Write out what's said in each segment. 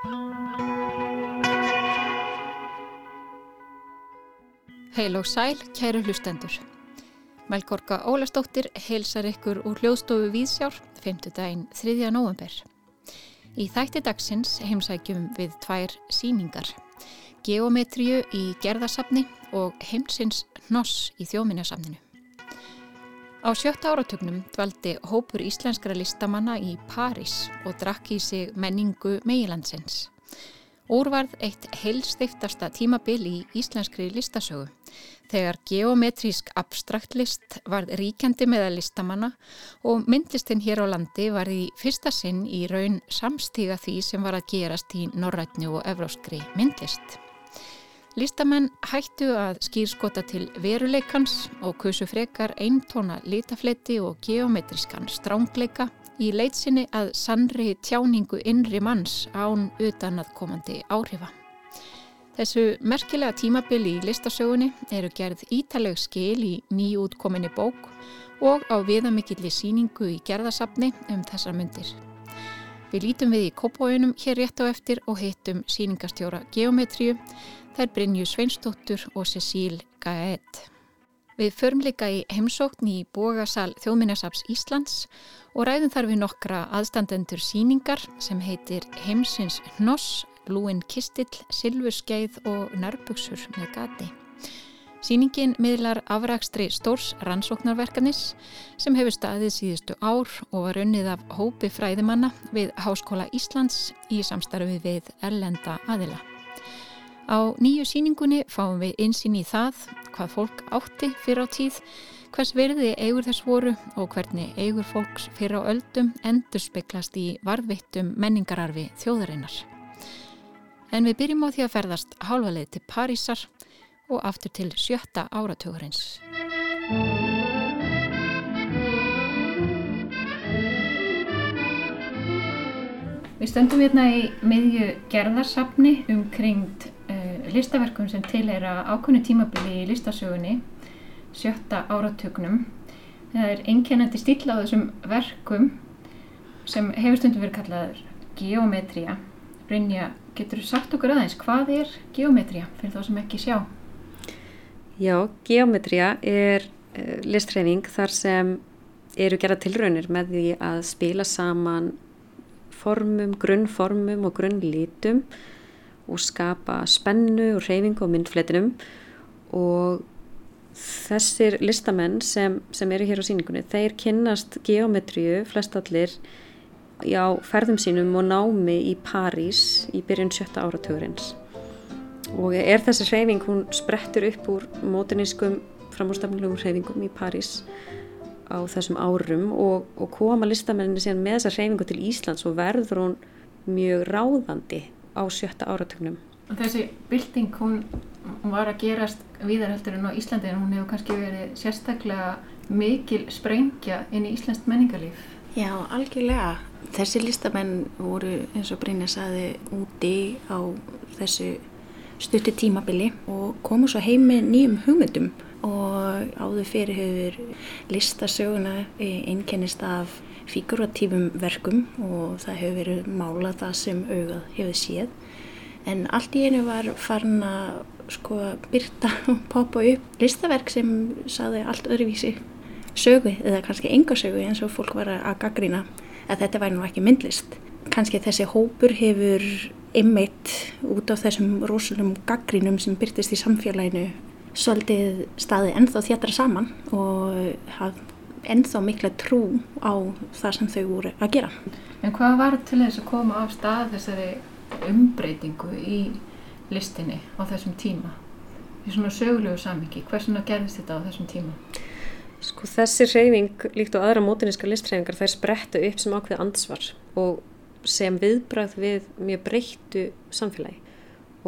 Heil og sæl, kæru hlustendur. Melgorka Ólastóttir heilsar ykkur úr hljóðstofu Víðsjár 5. daginn 3. november. Í þætti dagsins heimsækjum við tvær síningar. Geometriu í gerðarsafni og heimsins Hnoss í þjóminarsamninu. Á sjötta áratögnum dvaldi hópur íslenskara listamanna í París og drakk í sig menningu meilandsins. Úrvarð eitt heilstiftasta tímabil í íslenskri listasögu þegar geometrísk abstrakt list varð ríkjandi meða listamanna og myndlistinn hér á landi var í fyrsta sinn í raun samstíga því sem var að gerast í norrætnu og evróskri myndlist. Listamenn hættu að skýrskota til veruleikans og kusu frekar eintóna litafleti og geometrískan strángleika í leitsinni að sannri tjáningu innri manns án utan að komandi áhrifa. Þessu merkilega tímabili í listasögunni eru gerð ítaleg skil í nýjútkominni bók og á viðamikilli síningu í gerðasafni um þessar myndir. Við lítum við í kópóinum hér rétt á eftir og heitum síningastjóra Geometriu, þær Brynju Sveinstóttur og Cecíl Gaet. Við förum líka í heimsókn í Bógasal Þjóðminnasaps Íslands og ræðum þar við nokkra aðstandendur síningar sem heitir Heimsins Hnoss, Lúin Kistill, Silfurskeið og Nærbuksur með gati. Sýningin miðlar afrakstri stórs rannsóknarverkanis sem hefur staðið síðustu ár og var unnið af hópi fræðimanna við Háskóla Íslands í samstarfi við Erlenda aðila. Á nýju síningunni fáum við einsinn í það hvað fólk átti fyrir á tíð, hvers verði eigur þess voru og hvernig eigur fólks fyrir á öldum endur speklast í varðvittum menningararfi þjóðarinnar. En við byrjum á því að ferðast hálfaleið til Parísar og aftur til sjötta áratugurins. Við stöndum hérna í miðju gerðarsafni umkringt listaverkum sem til er að ákvönu tímabili í listasögunni sjötta áratögnum það er einkennandi stíl á þessum verkum sem hefur stundum verið kallaður geometría. Brynja, getur þú sagt okkur aðeins hvað er geometría fyrir þá sem ekki sjá? Já, geometría er uh, listræfing þar sem eru gera tilraunir með því að spila saman formum, grunnformum og grunnlítum og skapa spennu og reyfingu á myndfletinum. Og þessir listamenn sem, sem eru hér á síningunni, þeir kynnast geometriu flestallir á ferðum sínum og námi í París í byrjun sjötta áratugurins og er þessi reyfing, hún sprettur upp úr mótinískum framúrstafningum reyfingum í París á þessum árum og, og koma listamenninni síðan með þessa reyfingu til Íslands og verður hún mjög ráðandi á sjötta áratögnum. Þessi bylting, hún, hún var að gerast viðarheldur en á Íslandi en hún hefur kannski verið sérstaklega mikil sprengja inn í Íslands menningarlíf. Já, algjörlega. Þessi listamenn voru eins og Brynja saði úti á þessu stutti tímabili og komu svo heim með nýjum hugmyndum og áður fyrir hefur listasöguna einkennist af figuratífum verkum og það hefur verið málað það sem augað hefur séð en allt í einu var farin að sko byrta og poppa upp listaverk sem saði allt öðruvísi sögu eða kannski enga sögu eins og fólk var að gaggrína að þetta væri nú ekki myndlist. Kannski þessi hópur hefur ymmeitt út á þessum rosalum gaggrínum sem byrtist í samfélaginu svolítið staði ennþá þjættra saman og hafði ennþá mikla trú á það sem þau voru að gera. En hvað var til þess að koma á stað þessari umbreytingu í listinni á þessum tíma? Í svona sögulegu samingi, hversuna gerðist þetta á þessum tíma? Sko þessi reyfing líkt á aðra mótiníska listreyfingar þær spretta upp sem ákveð ansvar og sem viðbræð við mjög breyttu samfélagi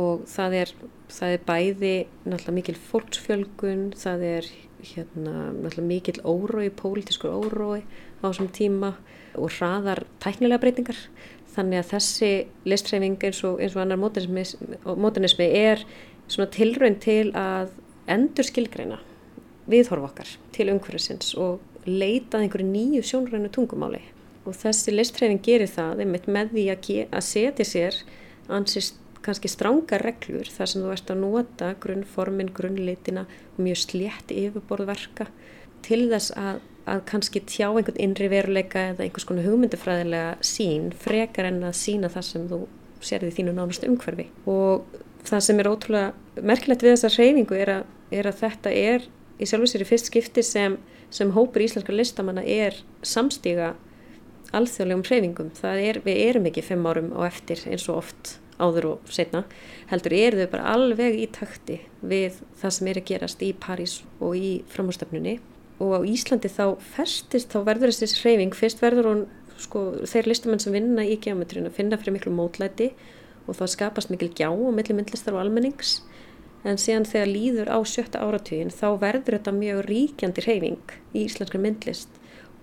og það er, það er bæði náttúrulega mikil fólksfjölgun, það er hérna, mikil órói, pólitískur órói á þessum tíma og hraðar tæknilega breytingar. Þannig að þessi listræfing eins og, eins og annar mótinismi er svona tilraun til að endur skilgreina viðhorf okkar til umhverfisins og leitað einhverju nýju sjónrænu tungumáli. Og þessi listræfing gerir það með því að, að setja sér ansist kannski stránga reglur þar sem þú ert að nota grunnformin, grunnlitina og mjög slétt yfirborðverka til þess að, að kannski tjá einhvern innri veruleika eða einhvers konar hugmyndufræðilega sín frekar en að sína það sem þú sérði þínu nánast umhverfi og það sem er ótrúlega merkilegt við þessa hreyfingu er að, er að þetta er í sjálf og sér í fyrst skipti sem, sem hópur íslenska listamanna er samstíga alþjóðlegum hreyfingum. Það er, við erum ekki fimm árum á eftir eins og oft áður og setna, heldur eru þau bara alveg í takti við það sem er að gerast í París og í framhástöfnunni og á Íslandi þá festist, þá verður þessi hreyfing, fyrst verður hún, sko, þeir listamenn sem vinna í geometrinu finna fyrir miklu mótlæti og þá skapast mikil gjá og milli myndlistar og almennings. En síðan þegar líður á sjötta áratugin þá verður þetta mjög ríkjandi hreyfing í íslenskar myndlist.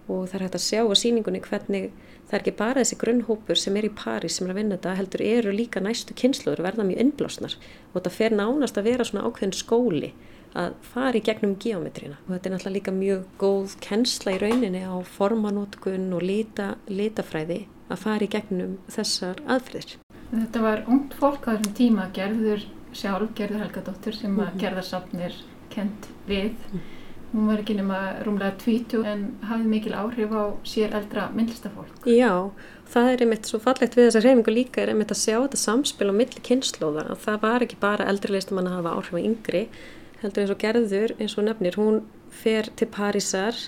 Og það er hægt að sjá á síningunni hvernig það er ekki bara þessi grunnhópur sem er í París sem er að vinna þetta, heldur eru líka næstu kynsluður verða mjög innblásnar og þetta fer nánast að vera svona ákveðin skóli að fara í gegnum geometrina og þetta er náttúrulega líka mjög góð kennsla í rauninni á formanótkun og lita, litafræði að fara í gegnum þessar aðfriðir. Þetta var ungt fólk á þessum tíma gerður sjálf, gerður Helga Dóttur sem að mhm. gerðarsafnir kent við mm. Hún var ekki nema rúmlega 20 en hafði mikil áhrif á sér eldra myndlistafólk. Já, það er einmitt svo fallegt við þessa reyfingu líka er einmitt að sjá þetta samspil á milli kynnslóða. Það var ekki bara eldri listamann að hafa áhrif á yngri, heldur eins og gerður eins og nefnir. Hún fer til Parísar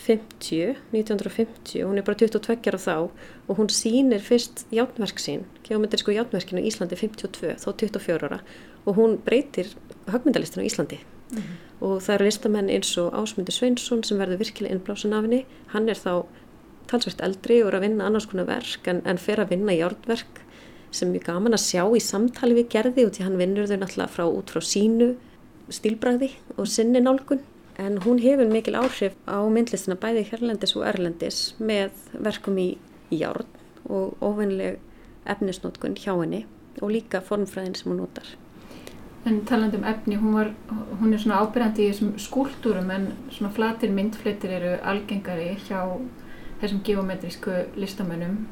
50, 1950, hún er bara 22 á þá og hún sýnir fyrst játnverk sín, geometrísku játnverkinu í Íslandi 52, þá 24 ára og hún breytir högmyndalistinu í Íslandi. Mm -hmm og það eru listamenn eins og Ásmundur Sveinsson sem verður virkilega innblásin af henni. Hann er þá talsvægt eldri og er að vinna annars konar verk en, en fer að vinna járnverk sem er gaman að sjá í samtali við gerði og því hann vinnur þau náttúrulega frá, út frá sínu stílbræði og sinni nálgun. En hún hefur mikil áhrif á myndlistina bæði hérlendis og erlendis með verkum í, í járn og ofinleg efnisnótkun hjá henni og líka formfræðin sem hún notar En taland um efni, hún, var, hún er svona ábyrgandi í þessum skúltúrum en svona flatir myndflitir eru algengari hjá þessum geometrísku listamönnum.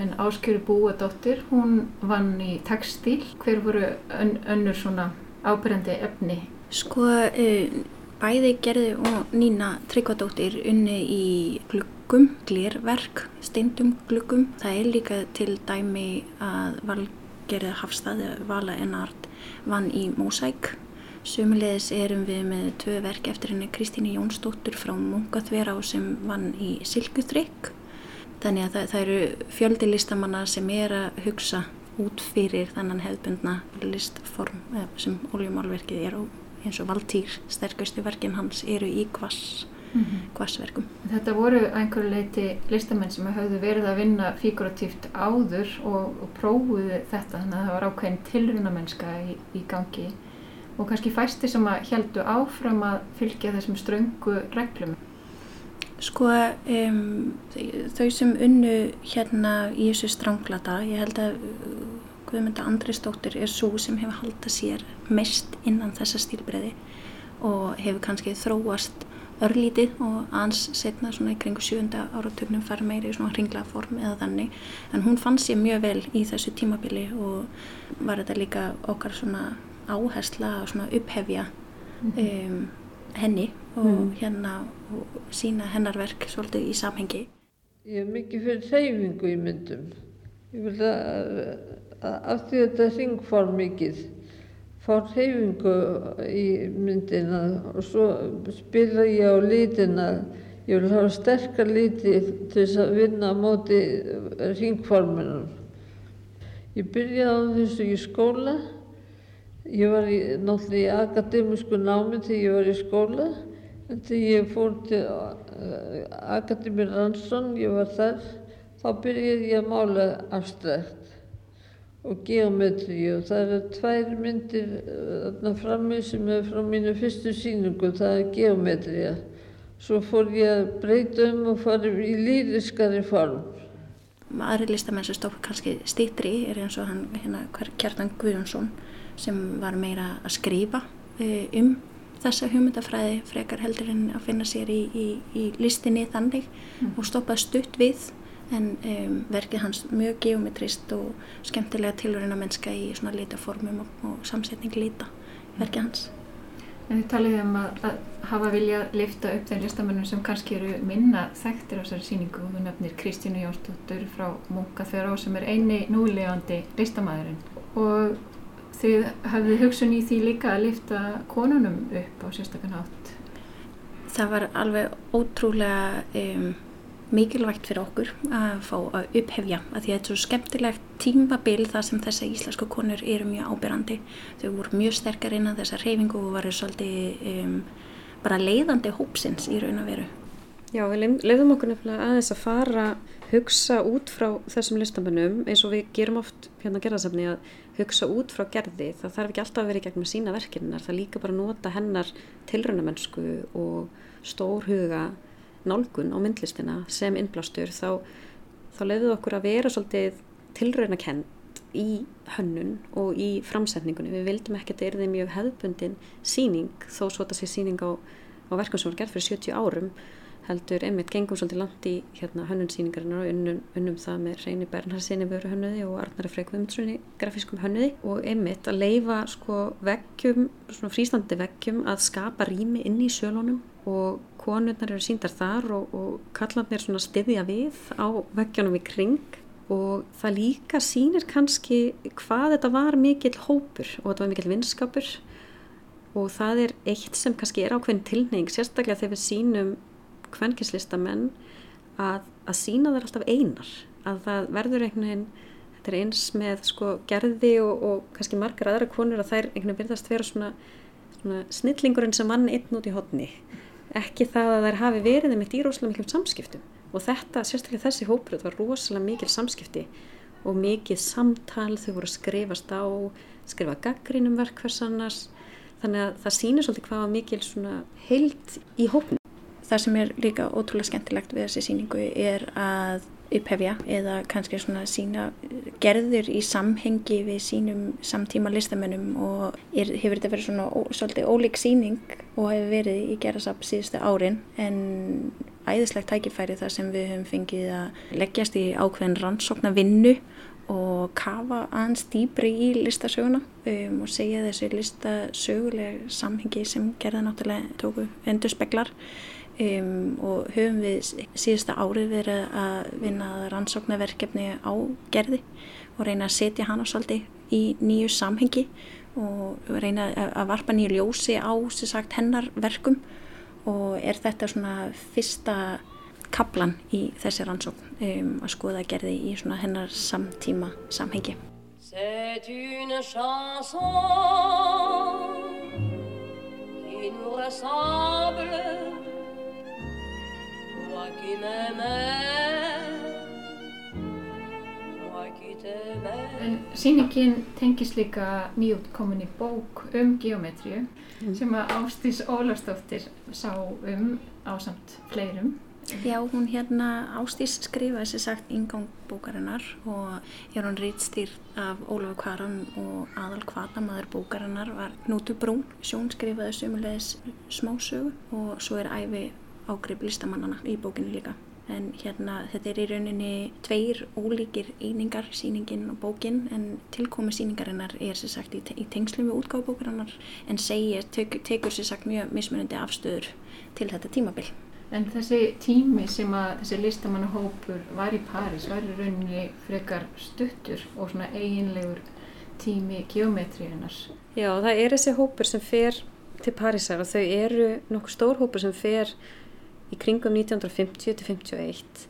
En Áskjöru Búadóttir, hún vann í textil. Hver voru ön, önnur svona ábyrgandi efni? Sko, uh, bæði gerði og Nína Tryggvadóttir unni í gluggum, glirverk, steindum gluggum. Það er líka til dæmi að valgerði hafstaði Vala Ennart vann í Mósæk. Sumulegis erum við með tvö verk eftir henni Kristíni Jónsdóttur frá Mungaþverá sem vann í Silkuþrygg. Þannig að það, það eru fjöldi listamanna sem er að hugsa út fyrir þannan hefðbundna listform sem oljumálverkið er og eins og Valtýr, sterkustu verkin hans, eru í kvass mm -hmm. kvassverkum. Þetta voru einhverju leiti listamenn sem hafðu verið að vinna figuratíft áður og, og prófuðu þetta þannig að það var ákveðin tilrunamennska í, í gangi og kannski fæsti sem að heldu áfram að fylgja þessum ströngu reglum. Sko um, þau sem unnu hérna í þessu stranglata, ég held að Guðmynda Andrisdóttir er svo sem hefur haldið sér mest innan þessa stílbreyði og hefur kannski þróast örlítið og ans setna svona í kringu sjönda áratögnum fær meiri svona hringlaða form eða þannig en hún fann sér mjög vel í þessu tímabili og var þetta líka okkar svona áhersla og svona upphefja mm -hmm. um, henni og mm. hérna og sína hennarverk svolítið í samhengi Ég er mikið fyrir reyfingu í myndum ég vil að, að aftur þetta hringform mikið fá hreyfingu í myndina og svo spila ég á lítina. Ég vil hafa sterkar líti til þess að vinna á móti ringforminum. Ég byrjaði á þessu í skóla. Ég var í, náttúrulega í akademísku námi þegar ég var í skóla. En þegar ég fór til uh, Akademi Ransson, ég var þar, þá byrjaði ég að mála abstrakt og geometri og það eru tvær myndir þarna frammi sem er frá mínu fyrstu síningu, það er geometria. Svo fór ég að breyta um og fara í lýriskari form. Aðri listamenn sem stók kannski stýttri er eins og hann hérna, Kjartan Guðjónsson sem var meira að skrifa e, um þessa hugmyndafræði frekar heldur en að finna sér í, í, í listinni þannig mm. og stoppaði stutt við en um, verkið hans mjög geometrist og skemmtilega tilurina mennska í svona litaformum og, og samsetning lita verkið hans. En þið talið um að, að hafa viljað lifta upp þeim listamennum sem kannski eru minna þekktir á þessari síningu og þú nefnir Kristínu Jónsdóttur frá Munkaþjörá sem er eini núlegandi listamæðurinn og þið hafið hugsun í því líka að lifta konunum upp á sérstakann átt. Það var alveg ótrúlega um, mikilvægt fyrir okkur að fá að upphefja að því að þetta er svo skemmtilegt tímabil þar sem þessa íslensku konur eru mjög ábyrrandi. Þau voru mjög sterkar innan þessa reyfingu og varu svolítið um, bara leiðandi hópsins í raun og veru. Já, við leiðum okkur nefnilega aðeins að fara hugsa út frá þessum listamennum eins og við gerum oft hérna gerðarsafni að hugsa út frá gerði. Það þarf ekki alltaf að vera í gegnum sína verkinnar, það líka bara nota hennar tilrönamennsku og stórhuga nálgun á myndlistina sem innblástur þá, þá leiðum við okkur að vera svolítið tilröðnakend í hönnun og í framsetningunni. Við vildum ekki að þetta er því mjög hefðbundin síning þó svo þetta sé síning á, á verkum sem var gert fyrir 70 árum heldur einmitt gengum svolítið langt í hérna, hönnunsýningarinnar og unnum, unnum það með Reyni Bernhardsinni vöru hönnuði og Arnari Freikvumdssoni grafískum hönnuði og einmitt að leifa sko veggjum, svona frístandi veggjum að skapa rými inn í sölunum og konurnar eru síndar þar og, og kallarnir svona stiðja við á veggjónum í kring. Og það líka sínir kannski hvað þetta var mikill hópur og þetta var mikill vinskapur. Og það er eitt sem kannski er ákveðin tilneying sérstaklega þegar við sínum kvenkinslistamenn að, að sína þær alltaf einar. Að það verður einhvern veginn þetta er eins með sko gerði og, og kannski margar aðra konur að þær einhvern veginn byrðast vera svona, svona snillingurinn sem mann einn út í hodni ekki það að þær hafi verið með dýróslega miklum samskiptum og þetta, sérstaklega þessi þetta var rosalega mikil samskipti og mikið samtal, þau voru að skrifast á skrifa gaggrínum verkversannars þannig að það sýnir svolítið hvað mikil heilt í hópnu. Það sem er líka ótrúlega skemmtilegt við þessi síningu er að upphefja eða kannski svona sína gerður í samhengi við sínum samtíma listamennum og er, hefur þetta verið svona ó, svolítið ólík síning og hefur verið í gerðasap síðustu árin en æðislegt tækifæri þar sem við höfum fengið að leggjast í ákveðin rannsókna vinnu og kafa aðeins dýbri í listasöguna um, og segja þessu listasöguleg samhengi sem gerða náttúrulega tóku endur speklar Um, og höfum við síðasta árið verið að vinna rannsóknarverkefni á gerði og reyna að setja hana svolítið í nýju samhengi og reyna að varpa nýju ljósi á sagt, hennar verkum. Og er þetta svona fyrsta kaplan í þessi rannsókn um, að skoða gerði í hennar samtíma samhengi. C'est une chanson qui nous ressemble Moi qui m'aimais Moi qui t'aimais En síningin tengis líka nýjútkominni bók um geometríu mm. sem að Ástís Ólastóttir sá um á samt fleirum. Já, hún hérna Ástís skrifaði sér sagt ingang bókarinnar og er hún rýtstýrt af Ólafur Kvaran og aðal kvatamaður bókarinnar var Knútu Brún, sjón skrifaði sömulegis smásögu og svo er æfi ágrip listamannana í bókinu líka. En hérna þetta er í rauninni tveir ólíkir einingar síningin og bókin en tilkomi síningarinnar er sér sagt í, te í tengslum við útgáðbókarinnar en segir, tek, tekur sér sagt mjög mismunandi afstöður til þetta tímabil. En þessi tími sem að þessi listamannahópur var í París var í rauninni frekar stuttur og svona eiginlegur tími geometríunar Já það er þessi hópur sem fer til Parísar og þau eru nokkuð stór hópur sem fer í kringum 1950-51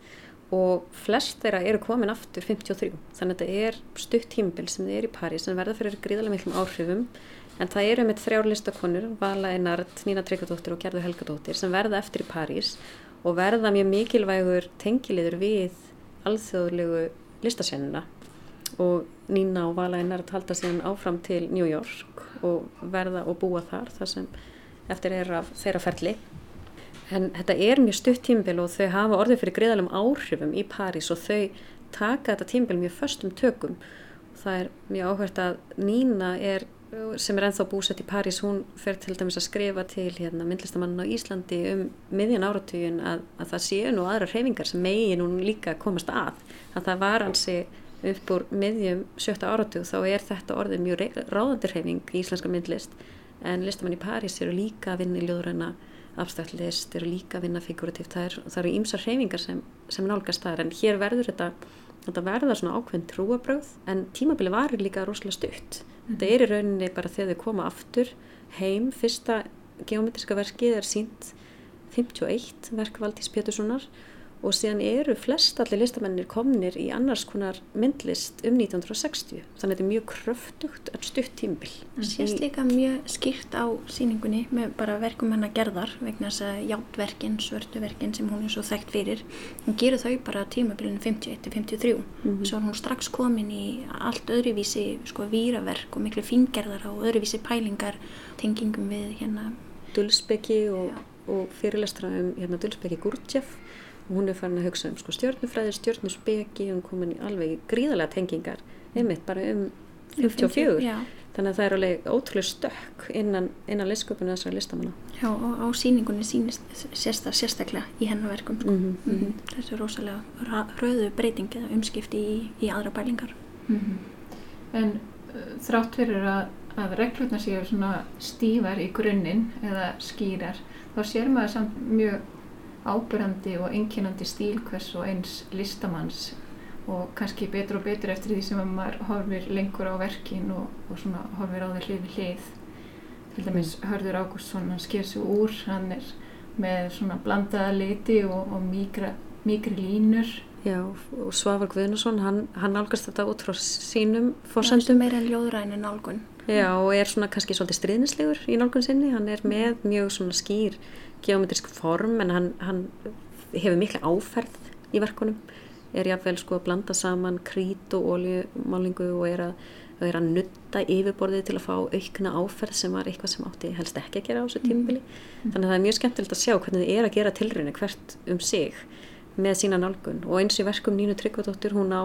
og flest þeirra eru komin aftur 53 þannig að þetta er stutt tímbil sem þið er í París sem verða fyrir gríðarlega miklum áhrifum. En það eru með þrjár listakonur Vala Einard, Nína Tryggardóttir og Gerður Helgadóttir sem verða eftir í París og verða mjög mikilvægur tengiliður við alþjóðlegu listasennuna. Og Nína og Vala Einard halda síðan áfram til New York og verða og búa þar þar sem eftir er af þeirra ferli en þetta er mjög stutt tímbil og þau hafa orðið fyrir greiðalum áhrifum í París og þau taka þetta tímbil mjög förstum tökum og það er mjög áhvert að Nína er sem er enþá búsett í París, hún fer til dæmis að skrifa til hérna, myndlistamannin á Íslandi um miðjan áratugin að, að það séu nú aðra hreyfingar sem megi nú líka komast að. Að það var hansi upp úr miðjum sjötta áratug þá er þetta orðið mjög ráðandi hreyfing í íslenska myndlist en listamann í París eru líka að vinna í ljóðræna abstrakt list, eru líka að vinna figuratíft, það, það eru ímsa hreyfingar sem, sem nálgast þar en hér verður þetta, þetta verða svona ákveðin trúabröð en tímabili varir líka rosalega stutt. Þetta er í rauninni bara þegar þau koma aftur heim. Fyrsta geometriska verkið er sínt 51 verk Valdís Péturssonar og síðan eru flest allir listamennir komnir í annars konar myndlist um 1960 þannig að þetta er mjög kröftugt en stutt tímbil Það sést líka mjög skýrt á síningunni með bara verkum hennar gerðar vegna þess að játverkin, svörtuverkin sem hún er svo þekkt fyrir hún gerur þau bara tímabilinu 51-53 mm -hmm. svo er hún strax komin í allt öðruvísi sko víraverk og miklu fingerðar og öðruvísi pælingar tengingum við hérna Dulsbeki og, og fyrirlestra um hérna Dulsbeki Gurdjef hún er farin að hugsa um sko, stjórnufræði, stjórnusbeki og hún komin í alveg gríðarlega tengingar einmitt bara um 54 Já. þannig að það er alveg ótrúlega stökk innan, innan listsköpunum þessari listamanna Já og á síningunni sínist sérsta, sérstaklega í hennaverkum sko. mm -hmm. mm -hmm. þessu rosalega rauðu breyting eða umskipti í, í aðra bælingar mm -hmm. En uh, þrátt fyrir að, að reglurna séu svona stífar í grunninn eða skýrar þá sér maður samt mjög ábyrgandi og enginandi stíl hvers og eins listamanns og kannski betur og betur eftir því sem maður horfir lengur á verkin og, og svona horfir á þeir hlið við hlið. Til dæmis Hörður Ágústsson hann sker sig úr, hann er með svona blandaða liti og, og mígra, mígri línur. Já, og Svavar Guðnason hann, hann álgast þetta út frá sínum fórsendum. Meira en ljóðræni nálgun Já, og er svona kannski svolítið stríðnislegur í nálgun sinni, hann er með mjög svona skýr geometrisk form en hann, hann hefur mikla áferð í verkunum. Er jáfnveil sko að blanda saman krít og oljumálingu og er að, er að nutta yfirborðið til að fá aukna áferð sem var eitthvað sem átti helst ekki að gera á þessu tímbili mm. þannig að það er mjög skemmtilegt að sjá hvernig þið er að gera tilröðinu hvert um sig með sína nálgun og eins í verkum Nínu Tryggvadóttir hún á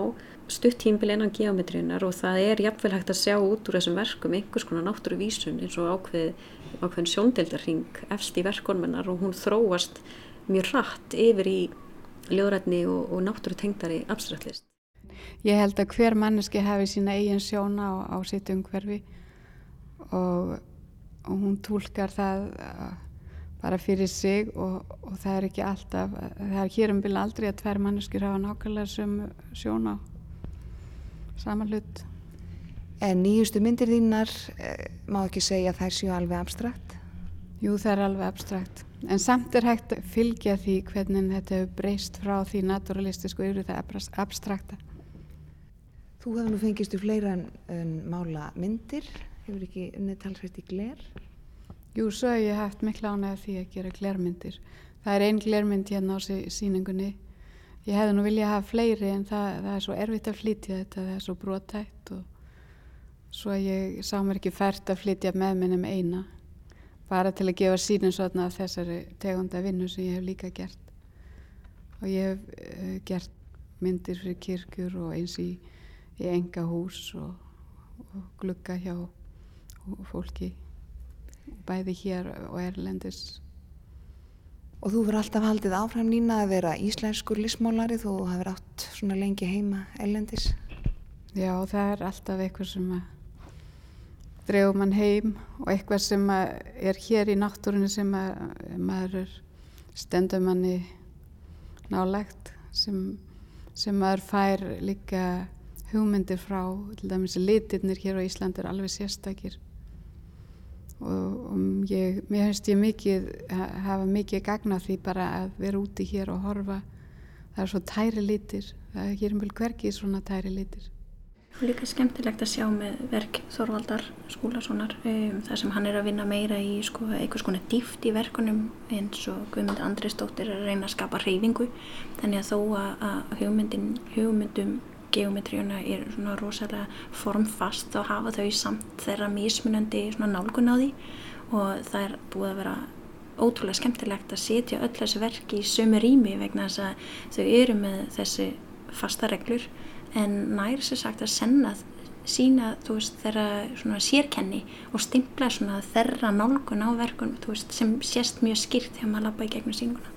stutt tímbili innan geometriunar og það er jáfnveil hægt að sjá út úr þessum verkum einhvers konar náttúru vísun eins og ákveð ákveðin sjóndeildarring efst í verkonmennar og hún þróast mjög rætt yfir í ljóðrætni og, og náttúru tengdari abstraktlist. Ég held að hver manneski hafi sína eigin sjóna á, á sitt umhverfi og, og hún tólkar það uh, bara fyrir sig og, og það er ekki alltaf, það er hér um vilja aldrei að tver manneskir hafa nákvæmlega sem sjóna saman hlut. En nýjustu myndir þínar, eh, má ekki segja að þær séu alveg abstrakt? Jú, það er alveg abstrakt. En samt er hægt að fylgja því hvernig þetta hefur breyst frá því naturalistisku yfir það abstrakta. Þú hefur nú fengist úr fleira en, en mála myndir, hefur ekki unnið talsvægt í gler? Jú, svo hef ég haft mikla ánægða því að gera glermyndir. Það er einn glermynd hérna á síningunni. Ég hefði nú viljað hafa fleiri en það, það er svo erfitt að flytja þetta, það er svo brotætt og svo ég sá mér ekki fært að flytja með minn um eina bara til að gefa sínin svona þessari tegunda vinnu sem ég hef líka gert og ég hef uh, gert myndir fyrir kirkjur og eins í, í enga hús og, og glugga hjá fólki bæði hér og erlendis. Og þú verður alltaf haldið áfram nýna að vera íslenskur lismólari þú hafið átt svona lengi heima erlendis. Já, það er alltaf eitthvað sem að drefum mann heim og eitthvað sem er hér í náttúrunni sem maður stendur manni nálegt sem, sem maður fær líka hugmyndir frá. Til dæmis litirnir hér á Íslandi er alveg sérstakir og, og ég, mér finnst ég mikið hafa mikið gagna því bara að vera úti hér og horfa. Það er svo tæri litir. Það er hér um vel hverkið svona tæri litir. Og líka skemmtilegt að sjá með verk Þorvaldar Skúlasonar um, þar sem hann er að vinna meira í sko, einhvers konar dýft í verkunum eins og Guðmund Andristóttir er að reyna að skapa reyfingu þannig að þó að hugmyndin, hugmyndum geometríuna er svona rosalega formfast þá hafa þau samt þeirra mismunandi nálgun á því og það er búið að vera ótrúlega skemmtilegt að setja öll þessi verki í sömu rými vegna þess að þau eru með þessi fasta reglur en nær sér sagt að senna sína veist þeirra sérkenni og stimpla þeirra nálgun á verkun veist, sem sést mjög skýrt þegar maður lappa í gegnum sínguna.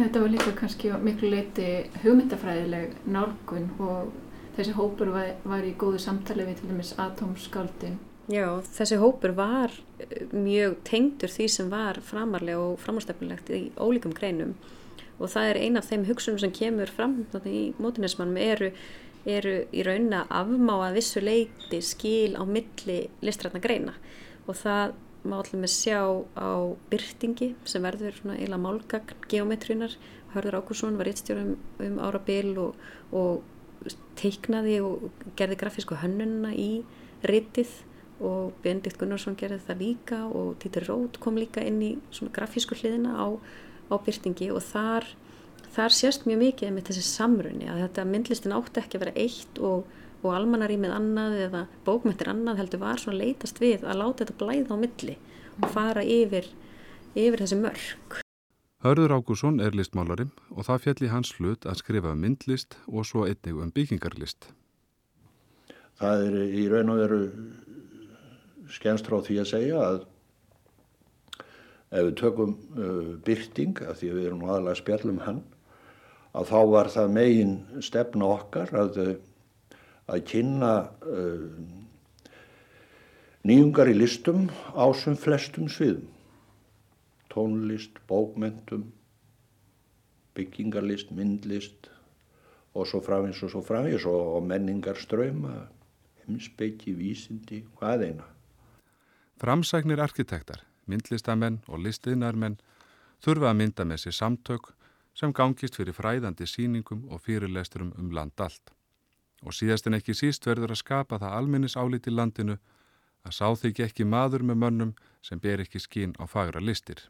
Þetta var líka kannski miklu leiti hugmyndafræðileg nálgun og þessi hópur var, var í góðu samtali við til dæmis atomskáldin. Já, þessi hópur var eh, mjög tengdur því sem var framarlega og framhástefnilegt í ólíkum greinum og það er eina af þeim hugsunum sem kemur fram í mótinismannum eru eru í raunin að afmá að vissu leiti skil á milli listrætna greina og það má allir með sjá á byrtingi sem verður svona eila málgagn geometríunar. Hörður Ákursson var eittstjórum um ára bil og, og teiknaði og gerði grafísku hönnunna í ritið og Benedikt Gunnarsson gerði það líka og Títur Rót kom líka inn í svona grafísku hliðina á, á byrtingi og þar þar sést mjög mikið með þessi samrunni að þetta myndlistin átti ekki að vera eitt og, og almanarímið annað eða bókmyndir annað heldur var svona leitast við að láta þetta blæða á milli og fara yfir, yfir þessi mörg. Hörður Ágússon er listmálari og það fjalli hans hlut að skrifa um myndlist og svo einnig um byggingarlist. Það er í raun og veru skemmst frá því að segja að ef við tökum uh, byrting, af því að við erum aðalega spjallum hann, að þá var það megin stefna okkar að, að kynna uh, nýjungar í listum á sem flestum sviðum. Tónlist, bókmentum, byggingarlist, myndlist og svo frafins og svo frafins og, og menningar ströyma, heimsbyggi, vísindi, hvað eina. Framsæknir arkitektar, myndlistamenn og listiðnarmenn þurfa að mynda með sér samtök sem gangist fyrir fræðandi síningum og fyrirlesturum um land allt. Og síðast en ekki síst verður að skapa það almennis álit í landinu að sá þig ekki maður með mönnum sem ber ekki skín á fagra listir.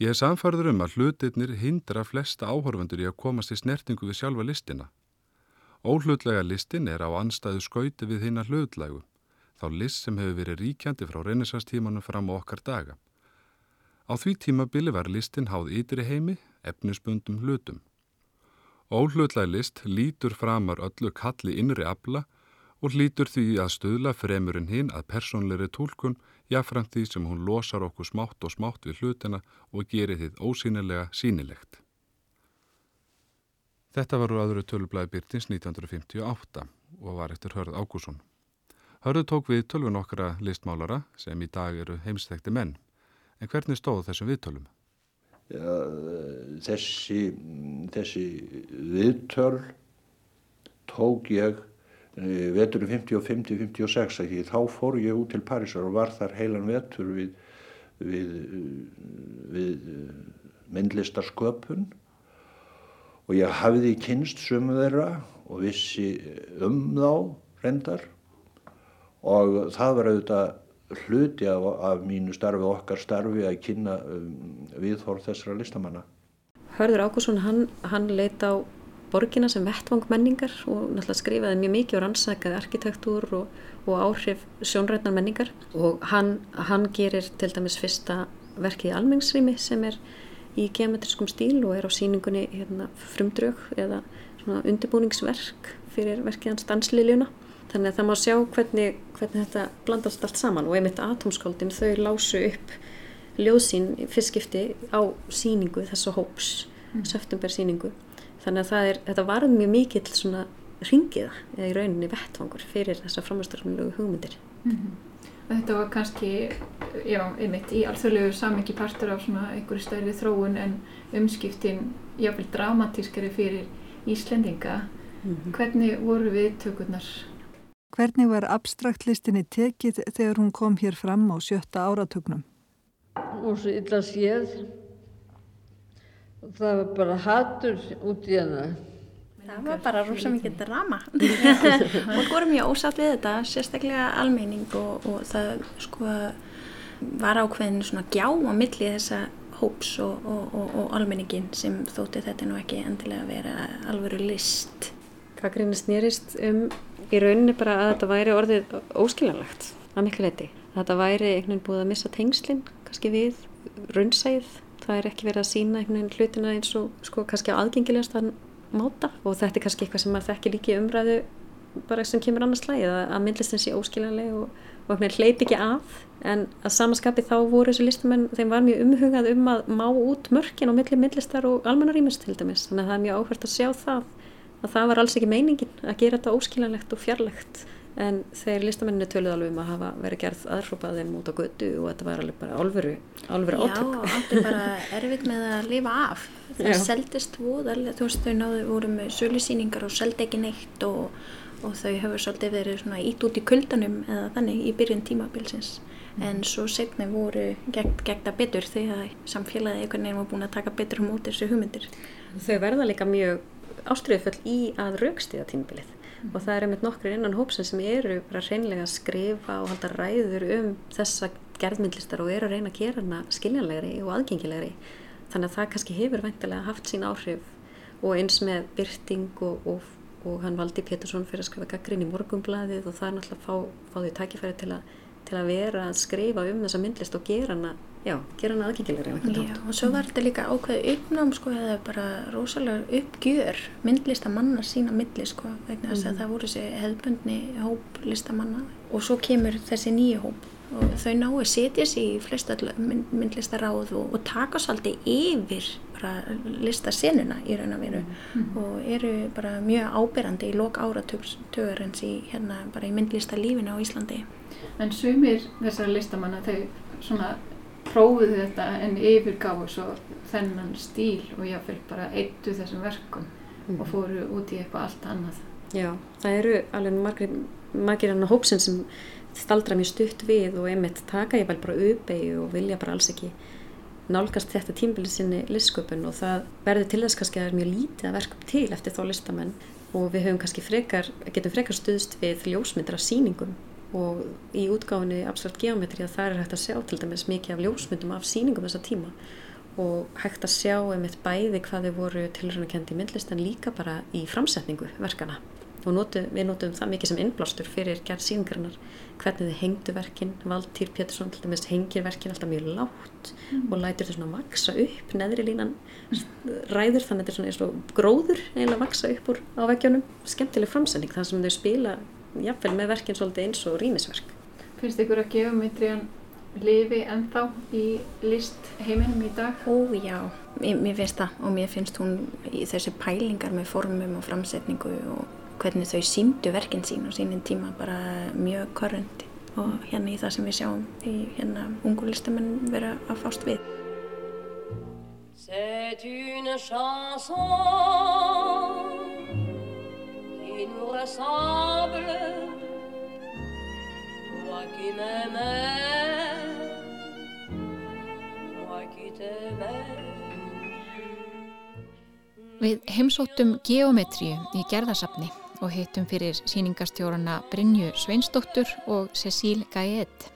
Ég er samfarður um að hlutirnir hindra flesta áhorfandur í að komast í snertingu við sjálfa listina. Óhlutlega listin er á anstæðu skauti við hinnar hlutlægu, þá list sem hefur verið ríkjandi frá reynisastímanum fram á okkar daga. Á því tímabili var listin háð ytri heimi efnisbundum hlutum. Óhlutlæg list lítur framar öllu kalli innri abla og lítur því að stöðla fremurinn hinn að personleiri tólkun jáfnframt því sem hún losar okkur smátt og smátt við hlutina og gerir þið ósýnilega sínilegt. Þetta var úr öðru tölublaði byrtins 1958 og var eftir Hörð Ágússon. Hörðu tók við tölvun okkara listmálara sem í dag eru heimsþekti menn. En hvernig stóð þessum viðtölum? Þessi, þessi viðtöl tók ég e, veturinn 50-50-56 ekki þá fór ég út til Parísar og var þar heilan vetur við, við, við myndlistarsköpun. Og ég hafði kynst sumu þeirra og vissi um þá reyndar. Og það var auðvitað hluti af, af mínu starfi og okkar starfi að kynna um, viðhorf þessara listamanna. Hörður Ákusson, hann, hann leita á borgina sem vettvang menningar og náttúrulega skrifaði mjög mikið og rannsakaði arkitektúr og, og áhrif sjónrætnar menningar og hann, hann gerir til dæmis fyrsta verkið í almenningsrými sem er í geometriskum stíl og er á síningunni hérna, frumdrög eða undirbúningsverk fyrir verkið hans Dansliljuna Þannig að það má sjá hvernig, hvernig þetta blandast allt saman og einmitt atomskáldin þau lásu upp ljóðsín fyrstskipti á síningu þessu hóps, mm. september síningu. Þannig að er, þetta var mjög mikill svona ringiða eða í rauninni vettvangur fyrir þessa framhástarfnulegu hugmyndir. Mm -hmm. Þetta var kannski, já, einmitt í alþjóðlegu samengi partur af svona einhverju stærri þróun en umskiptin jáfnveil dramatískari fyrir Íslendinga. Mm -hmm. Hvernig voru við tökurnar Hvernig var abstraktlistinni tekið þegar hún kom hér fram á sjötta áratögnum? Og svo illa séð. Það var bara hattur út í hana. Það var bara rosa mikið drama. og vorum mjög ósatt við þetta, sérstaklega almeining og, og það sko var ákveðin svona gjá á milli þessa hóps og, og, og almeiningin sem þótti þetta nú ekki endilega að vera alvöru list. Gaggrinu snýrist um í rauninni bara að þetta væri orðið óskiljanlegt að miklu leiti. Þetta væri einhvern veginn búið að missa tengslinn kannski við raunsæð. Það er ekki verið að sína einhvern veginn hlutina eins og sko kannski aðgengilegast að máta og þetta er kannski eitthvað sem maður þekkir líki umræðu bara sem kemur annars slæðið að, að myndlistin sé óskiljanleg og, og hleyp ekki af en að samaskapi þá voru þessu listamenn þeim var mjög umhugað um að má út mörkin á milli myndlistar og almannarímis til dæmis þannig að það er mjög áhvert að sjá það að það var alls ekki meiningin að gera þetta óskiljanlegt og fjarlegt en þeir listamenninu töluð alveg um að hafa verið gerð aðhrópaðum út á götu og þetta var alveg bara alvöru, alvöru átök. Já, er bara erfitt með að lifa af. Það Já. seldist voðalega, þú veist þau náðu voru með sölusýningar og seldi ekki neitt og, og þau hefur svolítið verið svona ít út í kuldanum eða þannig í byrjun tímabilsins. Mm. En svo setna voru gegn, gegn það betur þegar samfélagið einhvern veginn var búin að taka betur á móti þessu hugmyndir. Þau verða líka mjög ástriðufull í að raukstiða tímabilið. Mm. og það er einmitt nokkur innan hópsin sem eru bara reynlega að skrifa og halda ræður um þessa gerðmyndlistar og eru að reyna að gera hana skiljanlegri og aðgengilegri. Þannig að það kannski hefur veintilega haft sín áhrif. Og eins með byrting og, og, og hann valdi Pétursson fyrir að skrifa gaggrin í morgumbladið og það er náttúrulega að fá, fá því tækifæri til að, til að vera að skrifa um þessa myndlist og gera hana já, gera hana aðgengilegri og svo var þetta líka ákveði uppnám sko, eða bara rosalega uppgjör myndlistamanna sína milli sko, vegna þess mm. að mhm. það voru þessi hefðbundni hóp listamanna og svo kemur þessi nýju hóp og þau náðu setja sér í flest mynd, myndlistaráð og, og taka svolítið yfir listasenuna í raun og veru mm. og eru bara mjög áberandi í lok áratögarins í, hérna, í myndlistalífinu á Íslandi En sumir þessar listamanna þau svona prófuðu þetta en yfirgáðu svo þennan stíl og jáfnveil bara eittu þessum verkum mm. og mhm. fóru út í eitthvað allt annað. Já, það eru alveg margir, margir annar hópsinn sem staldra mjög stutt við og einmitt taka ég vel bara uppeyju og vilja bara alls ekki nálgast þetta tímbilið sinni listsköpun og það verður til þess kannski að það er mjög lítið að verkum til eftir þá listamenn og við höfum kannski frekar, getum frekar stuðst við ljósmyndir af síningum og í útgáfinni abstrakt geometri að það er hægt að sjá til dæmis mikið af ljósmyndum af síningum þessa tíma. Og hægt að sjá einmitt bæði hvað þau voru tilrönakendi í myndlist en líka bara í framsetningu verkana og notu, við notum það mikið sem innblástur fyrir gerð síningarinnar hvernig þið hengdu verkin Valtýr Pétursson til dæmis hengir verkin alltaf mjög látt mm. og lætur þau svona vaksa upp neðri línan. Ræður þannig að þetta er svona gróður eiginlega að vaksa upp úr á veggjónum. Skemmtileg framsetning þar sem þau spila jáfnveil með verkinn svolítið eins og rýmisverk. Finnst ykkur að geometrian lifi ennþá í list heiminum í dag? Ó já, mér, mér finnst það og mér finnst hún í þessi pælingar með formum og framsetningu og hvernig þau símdu verkinn sín á sínin tíma bara mjög korrundi og hérna í það sem við sjáum í hérna ungu listamenn vera að fást við. C'est une chanson qui nous ressemble, toi qui m'aimais, moi qui t'aimais. Við heimsóttum geometríu í gerðarsafni og heitum fyrir síningastjórana Brynju Sveinsdóttur og Cecíl Gaet.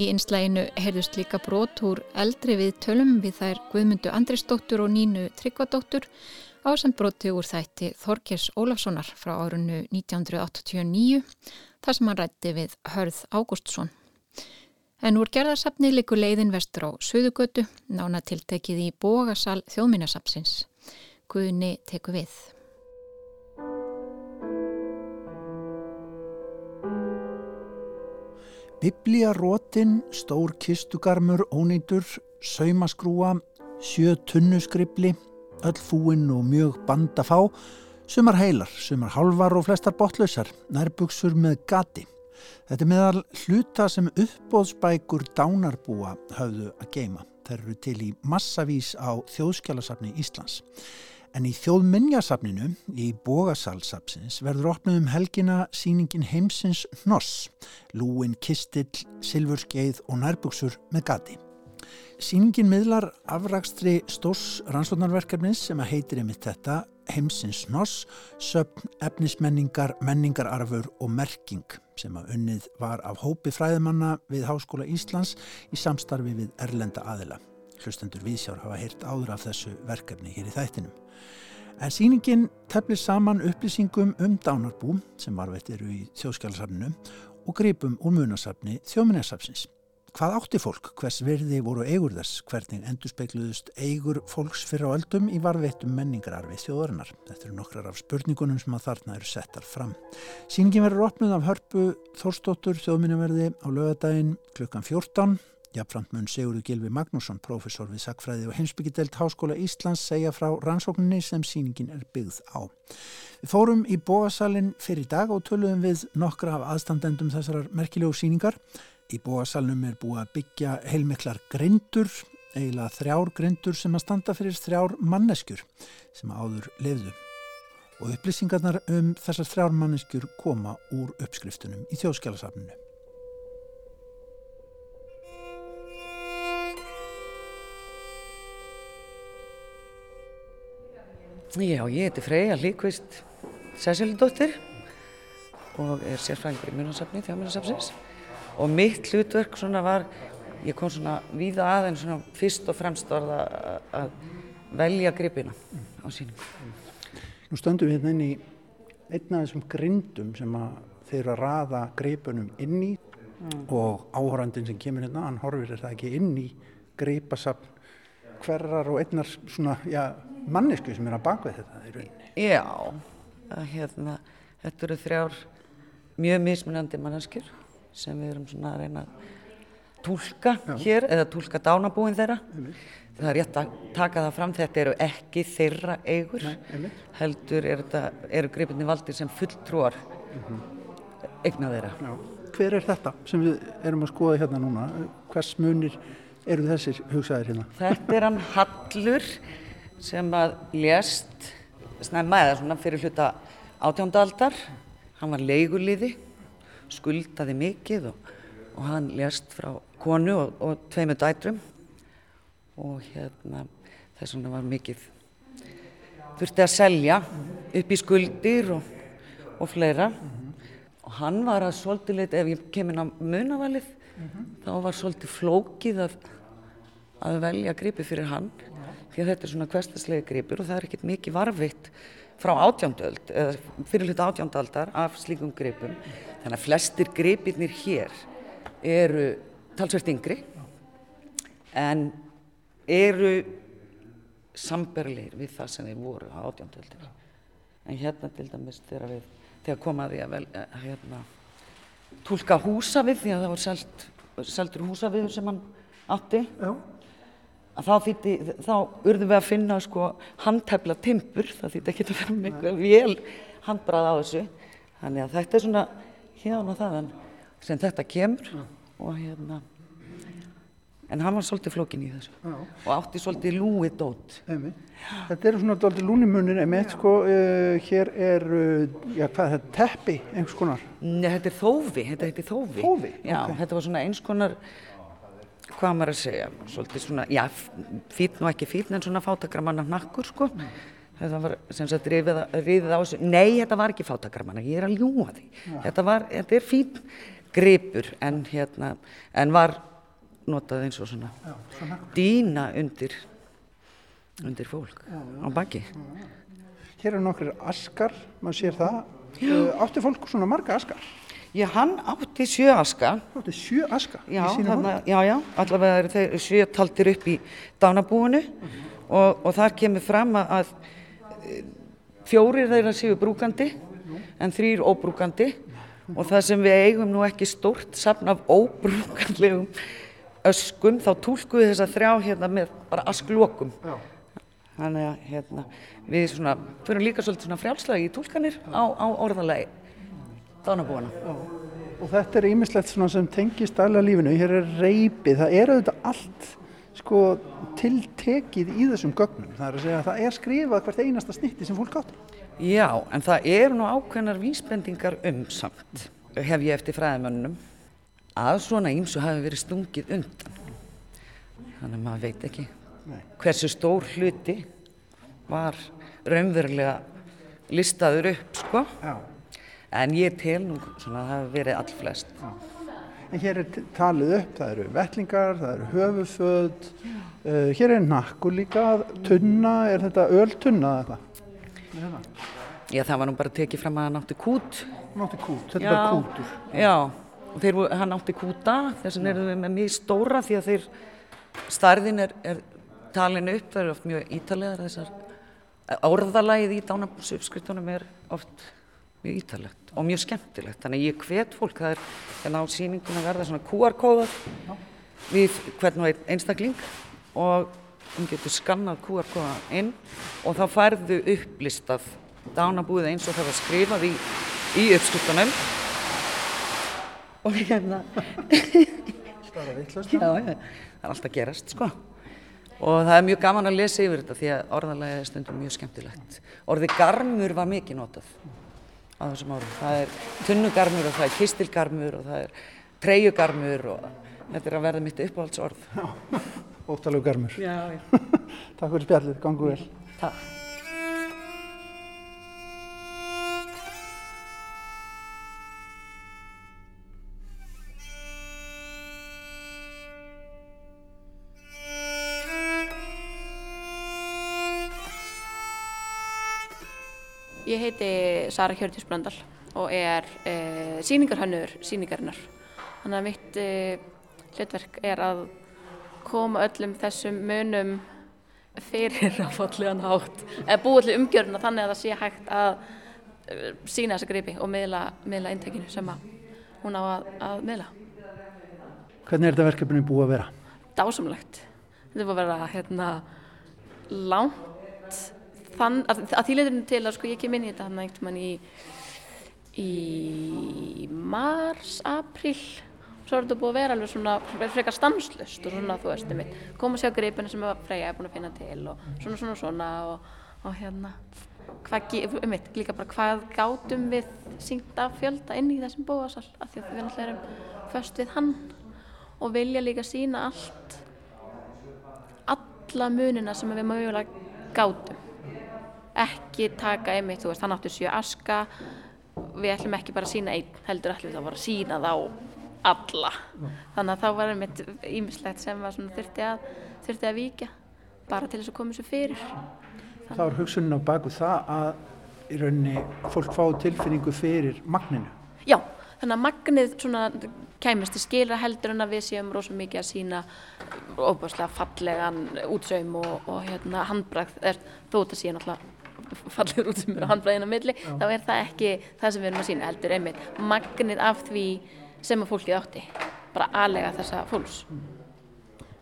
Í einslæginu heyrðust líka brot úr eldri við tölum við þær Guðmundu Andrisdóttur og Nínu Tryggvadóttur ásendbroti úr þætti Þorkers Ólafssonar frá árunnu 1989 þar sem hann rætti við Hörð Ágústsson. En úr gerðarsafni likur leiðin vestur á Suðugötu, nána tiltekið í bógasal þjóðminnarsapsins. Guðni teku við. Bibliarótin, stór kistugarmur, ónýtur, saumaskrúa, sjö tunnuskribli, öll fúinn og mjög banda fá, sumar heilar, sumar halvar og flestar botlausar, nærbuksur með gati. Þetta er meðal hluta sem uppbóðsbækur dánarbúa höfðu að geima. Þeir eru til í massavís á þjóðskjálasafni Íslands. En í þjóðminnjasafninu, í bógasalsapsins, verður opnum um helgina síningin heimsins Hnoss, lúin, kistill, silfurskeið og nærbuksur með gati. Sýningin miðlar afrakstri stórs rannsóknarverkefnis sem að heitir einmitt þetta heimsins noss, söpn, efnismenningar, menningararfur og merking sem að unnið var af hópi fræðimanna við Háskóla Íslands í samstarfi við Erlenda aðila. Hlustendur Vísjár hafa heyrt áður af þessu verkefni hér í þættinum. En síningin teflir saman upplýsingum um dánarbú sem varveitt eru í þjóðskjálasafninu og gripum úr munasafni þjóminnesafsins. Hvað átti fólk? Hvers verði voru eigur þess? Hvernig endur speikluðust eigur fólks fyrir á öldum í varveittum menningararfi þjóðarinnar? Þetta eru nokkrar af spurningunum sem að þarna eru settar fram. Sýningin verður opnuð af hörpu Þórstóttur þjóðminnaverði á lögadaginn klukkan 14. Jafnframt mun Sigurður Gilvi Magnússon, professor við Sakfræði og heimsbyggidelt Háskóla Íslands, segja frá rannsókninni sem síningin er byggð á. Við fórum í bóasalinn fyrir dag og töluðum við nokkra af aðstandendum þessarar merkilegu síningar. Í bóasalnum er búið að byggja heilmiklar grindur, eiginlega þrjár grindur sem að standa fyrir þrjár manneskjur sem áður lefðu. Og upplýsingarnar um þessar þrjár manneskjur koma úr uppskriftunum í þjóðskjálasafninu. Já, ég heiti Freyja Líkvist Sessilindóttir og er sérfræðingur í Mjörnarsafni, þjámjörnarsafsins og mitt hlutverk svona var, ég kom svona víða aðeins svona fyrst og fremst var það að velja gripina á síningu. Nú stöndum við hérna inn í einna af þessum grindum sem að þeir eru að raða gripunum inn í mm. og áhórandin sem kemur hérna, hann horfir það ekki inn í gripasafn hverjar og einnar svona, já, mannesku sem er að baka þetta í rauninni. Já, að, hérna, þetta eru þrjár mjög mismunandi manneskjur sem við erum svona að reyna að tólka hér eða tólka dánabúin þeirra. Einmitt. Það er rétt að taka það fram, þetta eru ekki þeirra eigur, Nei, heldur er þetta, eru gripinni valdir sem fulltrúar mm -hmm. eigna þeirra. Já. Hver er þetta sem við erum að skoða hérna núna? Hvers munir eru þessir hugsaðir hérna? Þetta er hann Hallur sem að lést snemma eða svona fyrir hluta átjóndaldar. Hann var leiguliði, skuldaði mikið og, og hann lést frá konu og, og tveimu dætrum og hérna þess vegna var mikið þurfti að selja upp í skuldir og, og fleira mm -hmm. og hann var að svolítið lit ef ég kemur á munavalið mm -hmm. þá var svolítið flókið að, að velja gripi fyrir hann því að þetta er svona hverstaslega gripur og það er ekkert mikið varfitt frá átjándöld eða fyrir hluta átjándaldar af slíkum gripum. Þannig að flestir gripirnir hér eru talsvert yngri en eru samberleir við það sem þeir voru á átjándöldinu en hérna til dæmis þegar við þegar komaði að vel hérna tólka húsafið því að það var selt, seltur húsafið sem hann átti. Já þá þýtti, þá urðum við að finna sko handtæfla timpur, það þýtti ekki að vera eitthvað vél handbrað á þessu, þannig að þetta er svona hérna þaðan sem þetta kemur og hérna en hann var svolítið flókin í þessu Já. og átti svolítið lúið dót Þetta eru svona svolítið lúnimunir emitt sko, uh, hér er uh, já hvað, þetta er teppi einhvers konar Nei, þetta er þófi, þetta heitir þófi Þófi? Já, okay. þetta var svona eins konar hvað maður að segja, svolítið svona, já, fítn og ekki fítn en svona fátakramanna nakkur sko. Þetta var sem sagt riðið á þessu, nei þetta var ekki fátakramanna, ég er að ljúa því. Já. Þetta var, þetta er fítn gripur en hérna, en var notað eins og svona, já, svona. dýna undir, undir fólk já, á baki. Hér eru nokkur askar, maður sér það, átti fólk svona marga askar? Já, hann átti sjö aska. Átti sjö aska? Já, þarna, já, já, allavega eru þeir sjö taldir upp í dánabúinu uh. -huh. og, og þar kemur fram að, að e, fjórir þeirra séu brúkandi en þrýr óbrúkandi og það sem við eigum nú ekki stórt safn af óbrúkanlegum öskum, þá tólkuðu þess að þrjá hérna með bara asklokum. Þannig að hérna, við svona, fyrir líka svolítið svona frjálslagi í tólkanir á, á orðalagi dánabúana. Og þetta er ýmislegt sem tengist alveg lífinu, hér er reypið, það er auðvitað allt sko, tiltekið í þessum gögnum, það er að segja að það er skrifað hvert einasta snitti sem fólk átti. Já, en það eru nú ákveðnar vísbendingar um samt, hef ég eftir fræðimönnum, að svona ímsu hafi verið stungið undan. Þannig að maður veit ekki Nei. hversu stór hluti var raunverulega listaður upp, sko. Já en ég tel nú svona að það hefur verið allflest. Já. En hér er talið upp, það eru vellingar, það eru höfuföld, uh, hér er nakkur líka, tunna, er þetta öltunna eða Já, það var nú bara tekið fram að það nátti kút. Nátti kút, þetta já, er bara kútur. Já, þeir, hann átti kúta þess vegna erum við með mjög stóra því að þeir starðin er, er talin upp, það eru oft mjög ítalegar þessar orðalagið í dánabúsuppskritunum er oft mjög ítalegt og mjög skemmtilegt. Þannig ég hvet fólk, það er hérna á síningun að verða svona QR-kóðar við hvern og einstakling og hún getur skannað QR-kóða inn og þá færðu upplistað dánabúið eins og það var skrifað í, í uppskritunum og hérna Já, það er alltaf gerast sko. Og það er mjög gaman að lesa yfir þetta því að orðalega er stundum mjög skemmtilegt. Orðið garmur var mikið notað á þessum árum. Það er tunnugarmur og það er kistilgarmur og það er treyjugarmur og þetta er að verða mitt uppáhaldsorð. Óttalegu garmur. Já, já. Takk fyrir spjallið, gangu vel. Takk Ég heiti Sara Hjörðis Brandal og er e, síningarhannur síningarinnar. Þannig að mitt e, hlutverk er að koma öllum þessum munum fyrir á fallegan hátt eða búið til umgjöruna þannig að það sé hægt að e, sína þessa gripi og miðla, miðla intekinu sem hún á að, að miðla. Hvernig er þetta verkefni búið að vera? Dásamlegt. Þetta búið að vera hérna langt þann, að, að því leiturinn til að sko ég kem inn í þetta hann einhvern veginn í í mars, april svo er þetta búið að vera alveg svona frekar stanslust og svona þú veist um mitt koma sér á greipinu sem Freyja er búin að finna til og svona svona svona og, og hérna hvað, um mitt, líka bara hvað gátum við syngt af fjölda inn í þessum bóasal af því að við náttúrulega erum först við hann og vilja líka sína allt alla munina sem við mögulega gátum ekki taka einmitt, þú veist, hann áttu sjö aska. Við ætlum ekki bara að sína einn heldur ætlum við þá bara að sína þá alla. Þannig að þá var einmitt ímislegt sem var svona þurfti að þurfti að víkja bara til þess að koma þessu fyrir. Það var hugsunin á baku það að í rauninni fólk fá tilfinningu fyrir magninu. Já, þannig að magnið svona kæmist til skilra heldur en að við séum rosalega mikið að sína óbúslega fallegan útsaum og, og hérna handbrakt er þó þetta sé náttúrulega fallegur út sem eru handbræðin á milli Já. þá er það ekki það sem við erum að sína heldur einmitt magnir af því sem að fólkið átti bara aðlega þessa fólks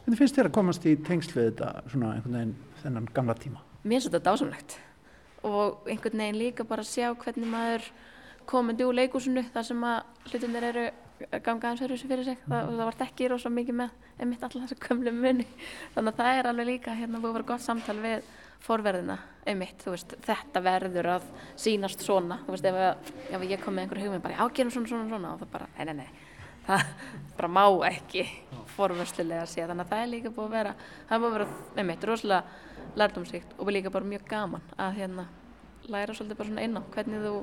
Hvernig finnst þér að komast í tengsl við þetta svona einhvern veginn þennan gamla tíma? Mér finnst þetta dásamlegt og einhvern veginn líka bara að sjá hvernig maður komandi úr leikúsinu þar sem að hlutunir eru ganga aðeins fyrir þessu fyrir sig það, það var ekki rosa mikið með einmitt alltaf þessu gömlu munni þannig að það er alveg líka hérna búið að vera gott samtal við forverðina einmitt, veist, þetta verður að sínast svona, þú veist, ef, ef ég kom með einhverju hugmynd bara, gerum svona, svona, svona og það bara, nei, nei, nei, það bara má ekki forvörslulega sé, þannig að það er líka búið að vera það er búið að vera, einmitt, rosalega lærdomsvíkt og líka bara mjög gaman að hérna læra svolítið bara svona inn á hvernig þú,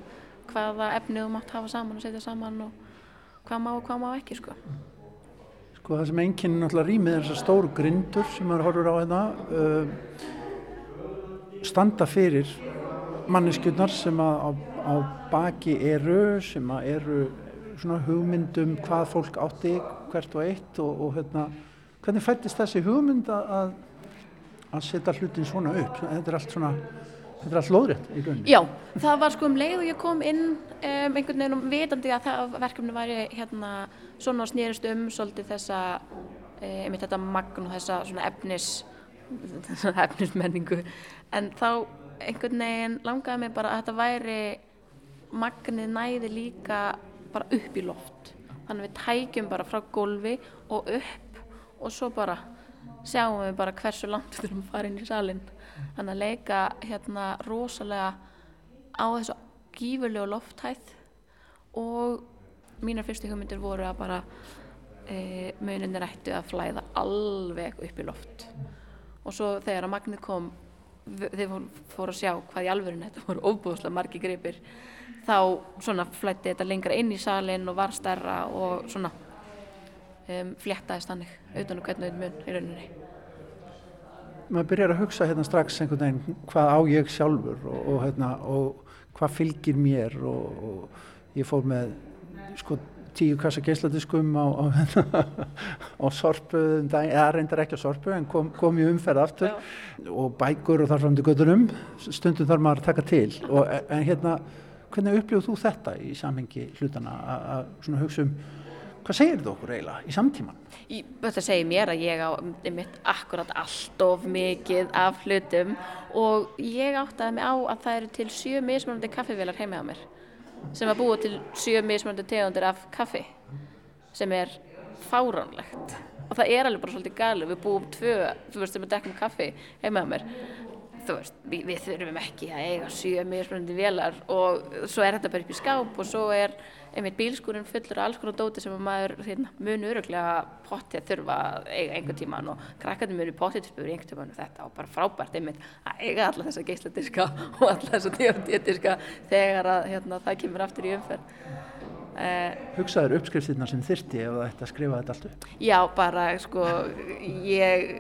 hvaða efnið þú mátt hafa saman og setja saman og hvað má og hvað má ekki, sko. Sko það sem einkinn náttúrulega rýmið er þessar stóru grindur sem maður horfur á hérna uh, standa fyrir manneskjurnar sem að á, á baki eru sem að eru svona hugmyndum hvað fólk átti hvert og eitt og, og hérna, hvernig fættist þessi hugmynd að að setja hlutin svona upp? Þetta er allt svona þetta er allt lóðrétt í rauninni. Já, það var sko um leið og ég kom inn um, einhvern veginn um vitandi að það verkefni væri hérna svona snýrist um svolítið þessa um, einmitt þetta magn og þessa svona efnis efnismenningu en þá einhvern veginn langaði mig bara að þetta væri magnið næði líka bara upp í loft. Þannig við tækjum bara frá gólfi og upp og svo bara sjáum við bara hversu langt við þurfum að fara inn í salin þannig að leika hérna rosalega á þessu gífurlegu lofthæð og mínar fyrstu hugmyndir voru að bara e, muninir ættu að flæða alveg upp í loft. Og svo þegar að magnið kom þeir fóru að sjá hvað í alverðinu þetta voru óbúðslega margi gripir þá svona flætti þetta lengra inn í salin og var stærra og svona um, fléttaðist hannig og um hvernig mun í rauninni. Maður byrjar að hugsa hérna strax einhvern veginn hvað á ég sjálfur og, og, hérna, og hvað fylgir mér og, og ég fór með sko tíu kassa geisladiskum á, á, á sorpu, eða reyndar ekki á sorpu en kom, kom í umferð aftur. Já. og bækur og þar fram til göttunum stundum þarf maður að taka til. Og, en hérna, hvernig upplifðu þú þetta í samhengi hlutana að hugsa um Hvað segir þú okkur eiginlega í samtíman? Í, þetta segir mér að ég á mitt akkurat allt of mikið af hlutum. Og ég áttaði mig á að það eru til sjö mismunandi kaffivélar heima á mér sem að búa til sjö mismunandi tegundir af kaffi sem er fáránlegt. Og það er alveg bara svolítið gælu við búum tvö, þú veist, sem er dekkum kaffi heima á mér þú veist, við, við þurfum ekki að eiga sjö mismunandi vélar og svo er þetta bara upp í skáp og svo er einmitt bílskúrin fullur af alls konar dóti sem maður hérna, mun öruglega pottið þurfa að eiga einhver tíman og krakkarnir munu pottið spyrur einhver tíman og þetta og bara frábært einmitt að eiga alla þessa geisladiska og alla þessa diodiska þegar að hérna, það kemur aftur í umferð eh, Hugsaður uppskriftirna sem þyrti ef það ætti að skrifa þetta allt upp? Já, bara sko ég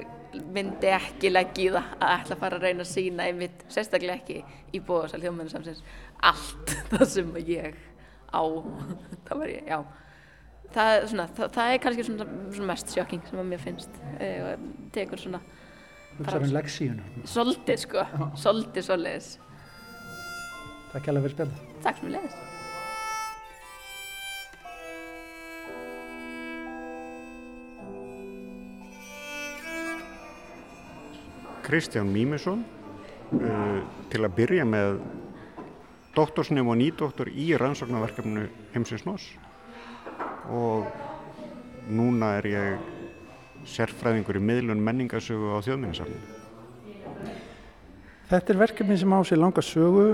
myndi ekki leggja í það að ætla að fara að reyna að sína einmitt, sérstaklega ekki í bóðsal þjóðmennu samsins allt það sem ég á. Það var ég, já. Það, svona, það, það er kannski svona, svona mest sjokking sem að mér finnst e, tekur svona Það Soltið sko, soltið soliðis Takk hjálpa fyrir spilna Takk sem við leiðist Kristján Mímesson uh, til að byrja með doktorsnefn og nýdoktor í rannsóknarverkefnu heimsins Noss og núna er ég sérfræðingur í miðlun menningasögu á þjóðminnisafninu. Þetta er verkefni sem á sig langa sögu.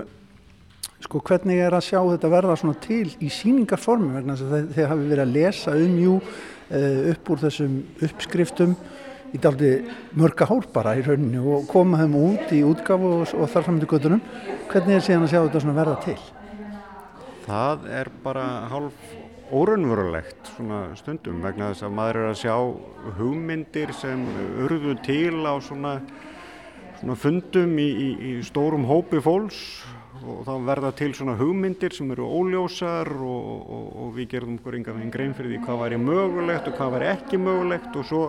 Sko hvernig er að sjá þetta verða svona til í síningarformi vegna þess að þeir hafi verið að lesa um jú eh, upp úr þessum uppskriftum í daldi mörga hár bara í rauninu og koma þeim út í útgafu og, og þar fram til göttunum hvernig er síðan að sjá þetta svona verða til? Það er bara hálf órunverulegt svona stundum vegna þess að maður er að sjá hugmyndir sem urðu til á svona, svona fundum í, í, í stórum hópi fólks og þá verða til svona hugmyndir sem eru óljósar og, og, og við gerðum okkur enga veginn grein fyrir því hvað væri mögulegt og hvað væri ekki mögulegt og svo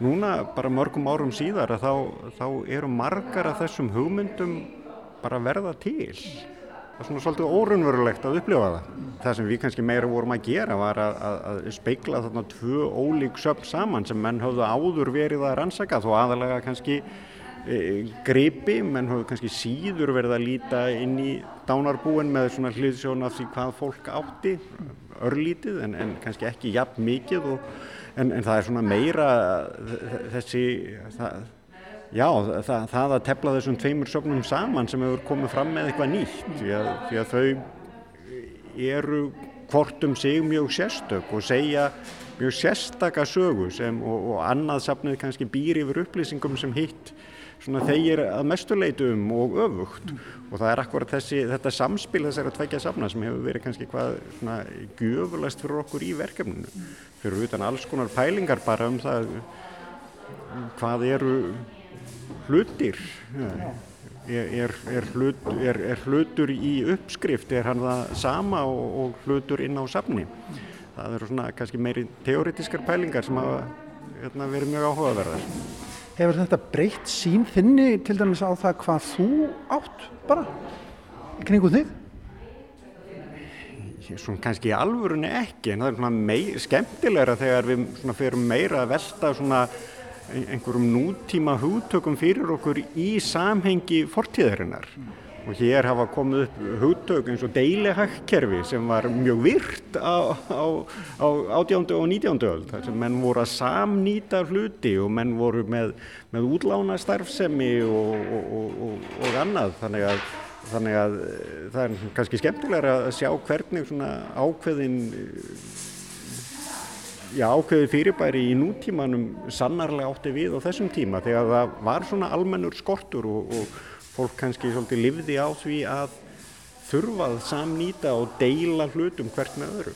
núna bara mörgum árum síðar þá, þá eru margar af þessum hugmyndum bara verða til. Það er svona svolítið órunverulegt að upplifa það. Það sem við kannski meira vorum að gera var að, að, að speikla þarna tvö ólík söfn saman sem menn höfðu áður verið að rannsaka þó aðalega kannski gripi, menn höfðu kannski síður verið að líta inn í dánarbúin með svona hliðsjón af því hvað fólk átti, örlítið en, en kannski ekki jafn mikið og en, en það er svona meira þessi það, já, það, það að tefla þessum tveimur sögnum saman sem hefur komið fram með eitthvað nýtt því að, því að þau eru hvort um sig mjög sérstök og segja mjög sérstaka sögu sem, og, og annað safnið kannski býr yfir upplýsingum sem hitt svona þeir að mestuleitum og öfugt. Og það er akkurat þessi, þetta samspil þessari tveikja safna sem hefur verið kannski hvað svona gjöfulast fyrir okkur í verkefninu. Fyrir utan alls konar pælingar bara um það hvað eru hlutir. Er, er, hlut, er hlutur í uppskrift er hann það sama og, og hlutur inn á safni? Það eru svona kannski meiri teoretískar pælingar sem hafa hérna, verið mjög áhugaverðar Hefur þetta breytt sín þinni til dæmis á það hvað þú átt bara kringu þig? Svona kannski alvörunni ekki en það er svona mei, skemmtilegra þegar við fyrir meira að velta einhverjum nútíma hugtökum fyrir okkur í samhengi fortíðarinnar og hér hafa komið upp hugtök eins og deilihagkerfi sem var mjög virt á, á, á átjándu og nítjándu öll þar sem menn voru að samnýta hluti og menn voru með, með útlána starfsemi og, og, og, og annað. Þannig að þannig að eh, það er kannski skemmtilega að sjá hvernig svona ákveðin já, ákveði fyrirbæri í nútímanum sannarlega átti við á þessum tíma þegar það var svona almennur skortur og, og fólk kannski svolítið livði á því að þurfað samnýta og deila hlutum hvert með öðru.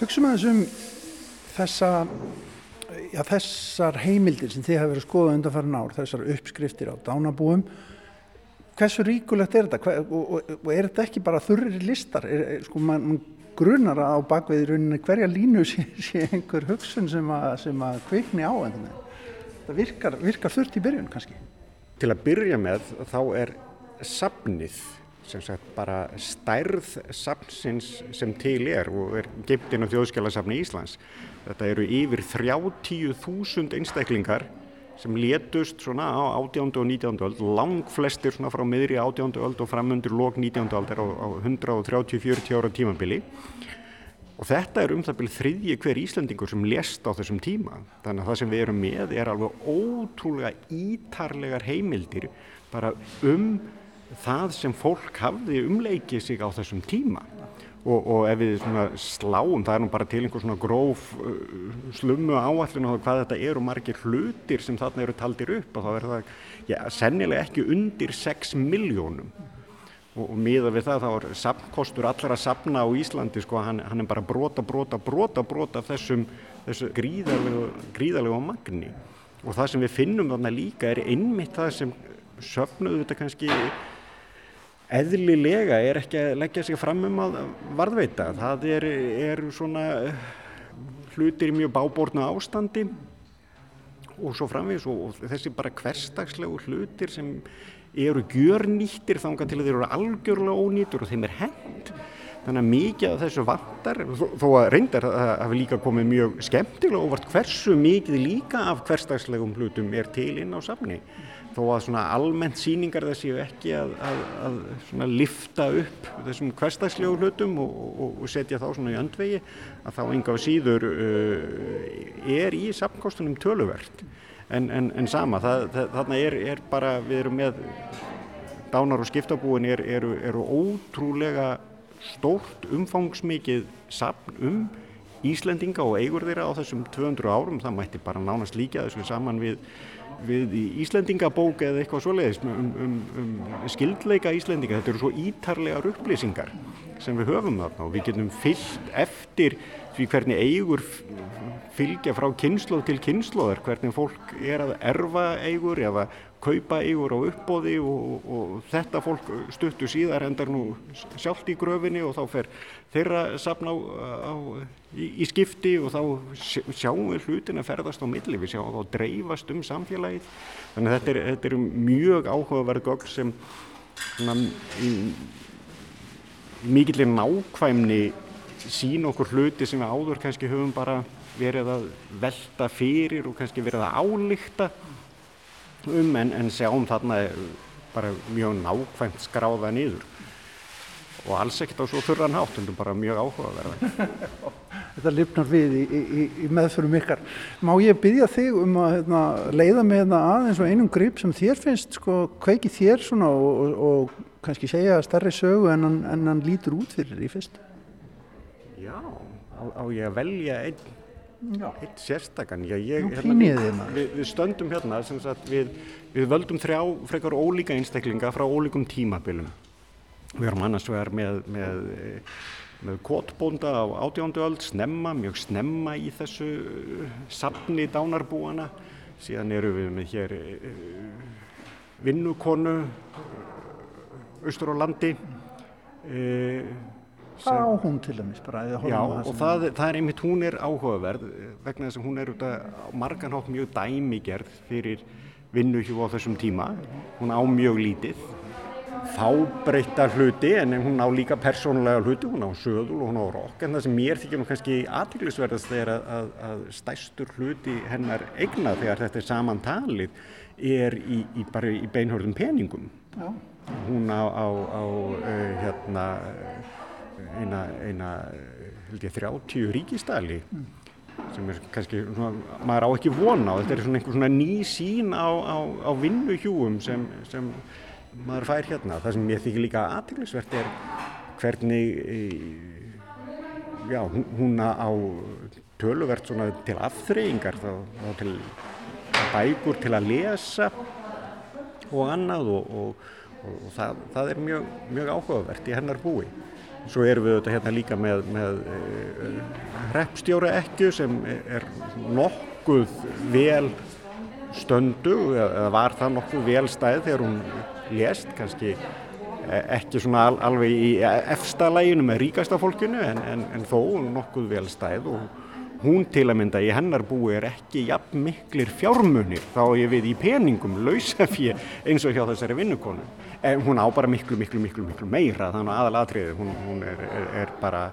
Hugsaum að þessum þessa, já, þessar heimildir sem þið hafa verið að skoða undanfærin ár, þessar uppskriftir á dánabúum hversu ríkulegt er þetta og, og, og er þetta ekki bara þurrir listar er, sko, man, man grunar á bakvið í rauninni hverja línu sé, sé einhver hugsun sem að, sem að kvikni á en það virkar, virkar þurft í byrjun kannski. Til að byrja með þá er safnið sem sagt bara stærð safnsins sem til er og er geimt inn á þjóðskjálasafni Íslands. Þetta eru yfir 30.000 einstaklingar sem létust svona á 18. og 19. öld, lang flestir svona frá miðri 18. öld og framundur lók 19. öldar á, á 130-40 ára tímabili og þetta er um það byrju þriðji hver Íslandingur sem lést á þessum tíma. Þannig að það sem við erum með er alveg ótrúlega ítarlegar heimildir bara um það sem fólk hafði umleikið sig á þessum tíma. Og, og ef við sláum, það er nú bara til einhver svona gróf uh, slummu áallin á hvað þetta eru margir hlutir sem þarna eru taldir upp og þá er það já, sennilega ekki undir 6 miljónum og, og miða við það þá er sapnkostur allar að sapna á Íslandi sko, hann, hann er bara brota, brota, brota, brota þessum þessu gríðarlegu, gríðarlegu magni og það sem við finnum þarna líka er einmitt það sem söfnuðu þetta kannski eðlilega er ekki að leggja sig fram um að varðveita. Það eru er svona eh, hlutir í mjög bábórnu ástandi og svo framvís og þessi bara hverstagslegu hlutir sem eru gjörnýttir þánga til að þeir eru algjörlega ónýtur og þeim er hend. Þannig að mikið af þessu vantar, þó að reyndar að hefur líka komið mjög skemmtilega og vart hversu mikið líka af hverstagslegum hlutum er til inn á safni þó að svona almennt síningar þessi ekki að, að, að lifta upp þessum hverstagslegu hlutum og, og, og setja þá svona í öndvegi að þá enga síður uh, er í samkostunum töluvert en, en, en sama, það, það, þarna er, er bara, við erum með dánar og skiptabúin er, eru, eru ótrúlega stórt umfangsmikið sapn um Íslendinga og eigur þeirra á þessum 200 árum, það mætti bara nánast líka þessu saman við við Íslendingabók eða eitthvað svoleiðis um, um, um skildleika Íslendinga. Þetta eru svo ítarlegar upplýsingar sem við höfum þarna og við getum fyllt eftir því hvernig eigur fylgja frá kynnslóð til kynnslóðar, hvernig fólk er að erfa eigur eða kaupa eigur á uppbóði og, og þetta fólk stuttu síðar endar nú sjálft í gröfinni og þá fer þeirra sapna á, á, í, í skipti og þá sjáum við hlutin að ferðast á milli, við sjáum þá dreifast um samfélagið. Þannig að þetta er, þetta er mjög áhugaverð gögn sem mikillir nákvæmni sín okkur hluti sem við áður kannski höfum bara verið að velta fyrir og kannski verið að álíkta um en, en sjáum þarna bara mjög nákvæmt skráða nýður og alls ekkert á svo þurran hátt, en bara mjög áhugaverða. Þetta lifnar við í, í, í meðförum ykkar. Má ég byggja þig um að hérna, leiða með hérna aðeins og einum grip sem þér finnst, sko, kveiki þér svona og, og, og kannski segja stærri sögu en hann, lítur út fyrir í fyrst? Á, á ég að velja einn? Eitt sérstakann hérna, við, við stöndum hérna sagt, við, við völdum þrjá frekar ólíka einstaklinga frá ólíkum tímabilum. Við erum annars vegar með, með, með kotbónda á átjándu öll snemma, mjög snemma í þessu safni dánarbúana síðan eru við með hér eh, vinnukonu austur á landi e, Hvað á hún til dæmis bara? Já og það, það er einmitt, hún er áhugaverð vegna þess að hún er út af marganhátt mjög dæmigerð fyrir vinnuhjú á þessum tíma. Hún á mjög lítið, fábreyta hluti en hún á líka persónulega hluti, hún á söðul og hún á rokk en það sem mér þykir nú kannski aðtiklisverðast er að, að, að stæstur hluti hennar eigna þegar þetta er saman talið er í, í, bara í beinhörðum peningum. Já. Hún á, á, á uh, hérna eina, eina held ég, 30 ríkistæli mm. sem er kannski, svona, maður á ekki vona og þetta er svona einhver svona ný sín á, á, á vinnuhjúum sem, sem maður fær hérna. Það sem ég þykir líka aðteglisvert er hvernig já, hún á töluvert svona til afþreyingar þá, þá til bækur til að lesa og annað og, og, og það, það er mjög, mjög áhugavert í hennar búi. Svo erum við auðvitað hérna líka með, með eh, hreppstjóra ekku sem er nokkuð vel stöndu eða var það nokkuð vel stæð þegar hún lést, kannski e, ekki svona al, alveg í efsta læginu með ríkasta fólkinu en, en, en þó nokkuð vel stæð. Og hún til að mynda í hennar búi er ekki jafn miklir fjármunir. Þá ég við í peningum lausafið eins og hjá þessari vinnukonu en hún á bara miklu miklu miklu miklu meira þannig að aðalatriði hún, hún er, er, er bara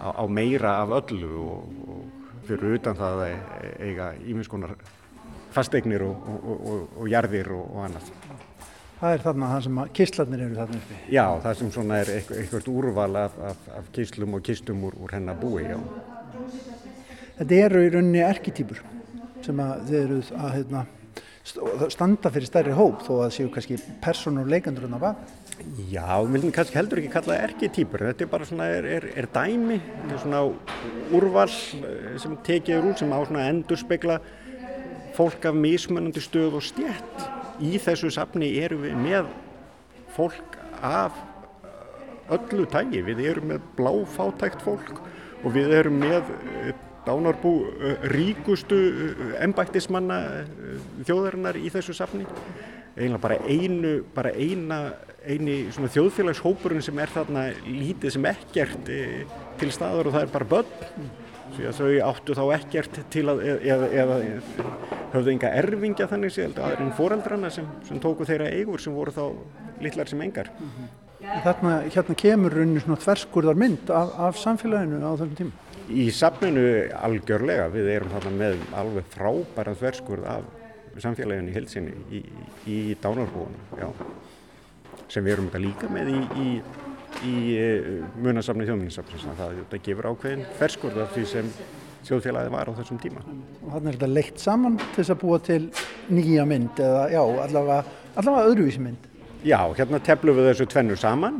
á, á meira af öllu og, og fyrir utan það að eiga ímiðskonar fasteignir og, og, og jarðir og annað Það er þarna það sem kistlarnir eru þarna uppi? Já, það sem svona er eitthvað úrval af, af, af kistlum og kistum úr, úr hennar búi, já. Þetta eru í rauninni erketýpur sem að þeir eru að heitna, standa fyrir stærri hóp þó að séu kannski personur leikandur en að baka. Já, við viljum kannski heldur ekki kalla erketýpur. Þetta er bara svona, er, er, er dæmi, þetta er svona úrval eh, sem tekið úr sem á svona endur spekla fólk af mismunandi stöð og stjætt. Í þessu safni eru við með fólk af öllu tægi. Við erum með bláfátækt fólk og við erum með eh, dánarbú eh, ríkustu embættismanna þjóðarinnar í þessu safni. Einlega bara einu, bara eina eini svona þjóðfélagshópurinn sem er þarna lítið sem ekkert e, til staðar og það er bara börn því að þau áttu þá ekkert til að eða, eða höfðu enga erfingja þannig séð aðeins fóreldrana sem, sem tóku þeirra eigur sem voru þá litlar sem engar. Þarna hérna kemur rauninni svona tverskurðar mynd af, af samfélaginu á þessum tíma. Í safninu algjörlega við erum þarna með alveg frábæra tverskurð af samfélaginu í helsinni í, í, dánarbúinu já. Sem við erum þetta líka með í, í, í eh, munasafni þjóðminnsafni það, það gefur ákveðin ferskurð af því sem þjóðfélagið var á þessum tíma. Og hann er þetta leitt saman til þess að búa til nýja mynd eða já, allavega, allavega öðruvísi mynd Já, hérna teflum við þessu tvennu saman.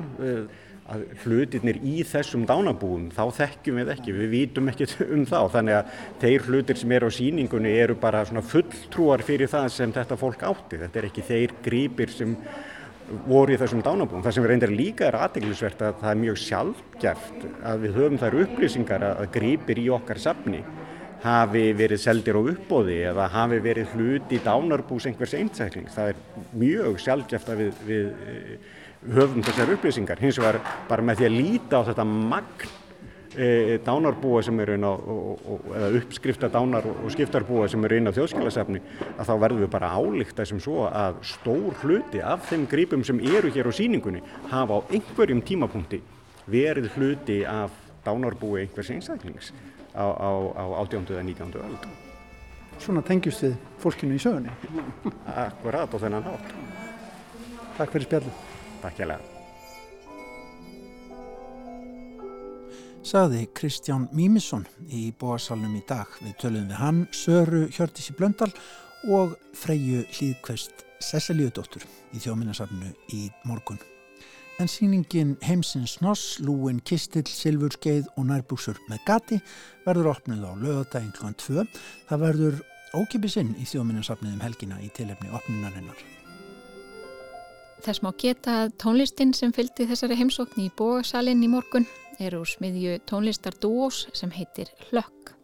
Að hlutirnir í þessum dánabúum þá þekkjum við ekki, við vítum ekki um þá. Þannig að þeir hlutir sem eru á síningunni eru bara svona fulltrúar fyrir það sem þetta fólk átti, þetta er ekki þeir grípir sem voru í þessum dánabúum. Það sem reyndir líka er aðteglisvert að það er mjög sjálfgeft að við höfum þær upplýsingar að grýpir í okkar safni hafi verið seldir á uppbóði eða hafi verið hluti í dánarbús einhvers einsækling. Það er mjög sjálfgeft að við, við eh, höfum þessar upplýsingar. Hins vegar bara með því að líta á þetta magn e, dánarbúa sem eru inn á, og, og, eða uppskrifta dánar og skiptarbúa sem eru inn á þjóðskilasefni að þá verðum við bara álíkt þessum svo að stór hluti af þeim grípum sem eru hér á síningunni hafa á einhverjum tímapunkti verið hluti af dánarbúi einhvers einstaklings á, á, á 18. eða 19. öld. Svona tengjust við fólkinu í sögunni. Akkurat og þennan hátt. Takk fyrir spjallu. Takk hjá lega. Saði Kristján Mímisson í bóasalunum í dag. Við töluðum við hann, Söru Hjördísi Blöndal og Freyju Hlýðkvest Sesseliudóttur í þjóminnarsafnu í morgun. En síningin Heimsins Noss, Lúin Kistill, Silfurskeið og Nærbúksur með gati verður opnið á lögadaginn kl. 2. Það verður ókipisinn í þjóminnarsafnið um helgina í tilefni opnunarinnar. Þess má geta tónlistin sem fylgdi þessari heimsókn í bóasalinn í morgun er úr smiðju tónlistardúós sem heitir Hlökk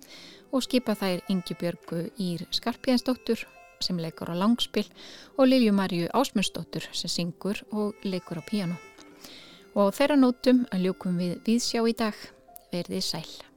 og skipa þær Ingi Björgu Ír Skarpjænsdóttur sem leikur á langspill og Lilju Marju Ásmundsdóttur sem syngur og leikur á píano. Og þeirra nótum að ljúkum við viðsjá í dag verðið sæl.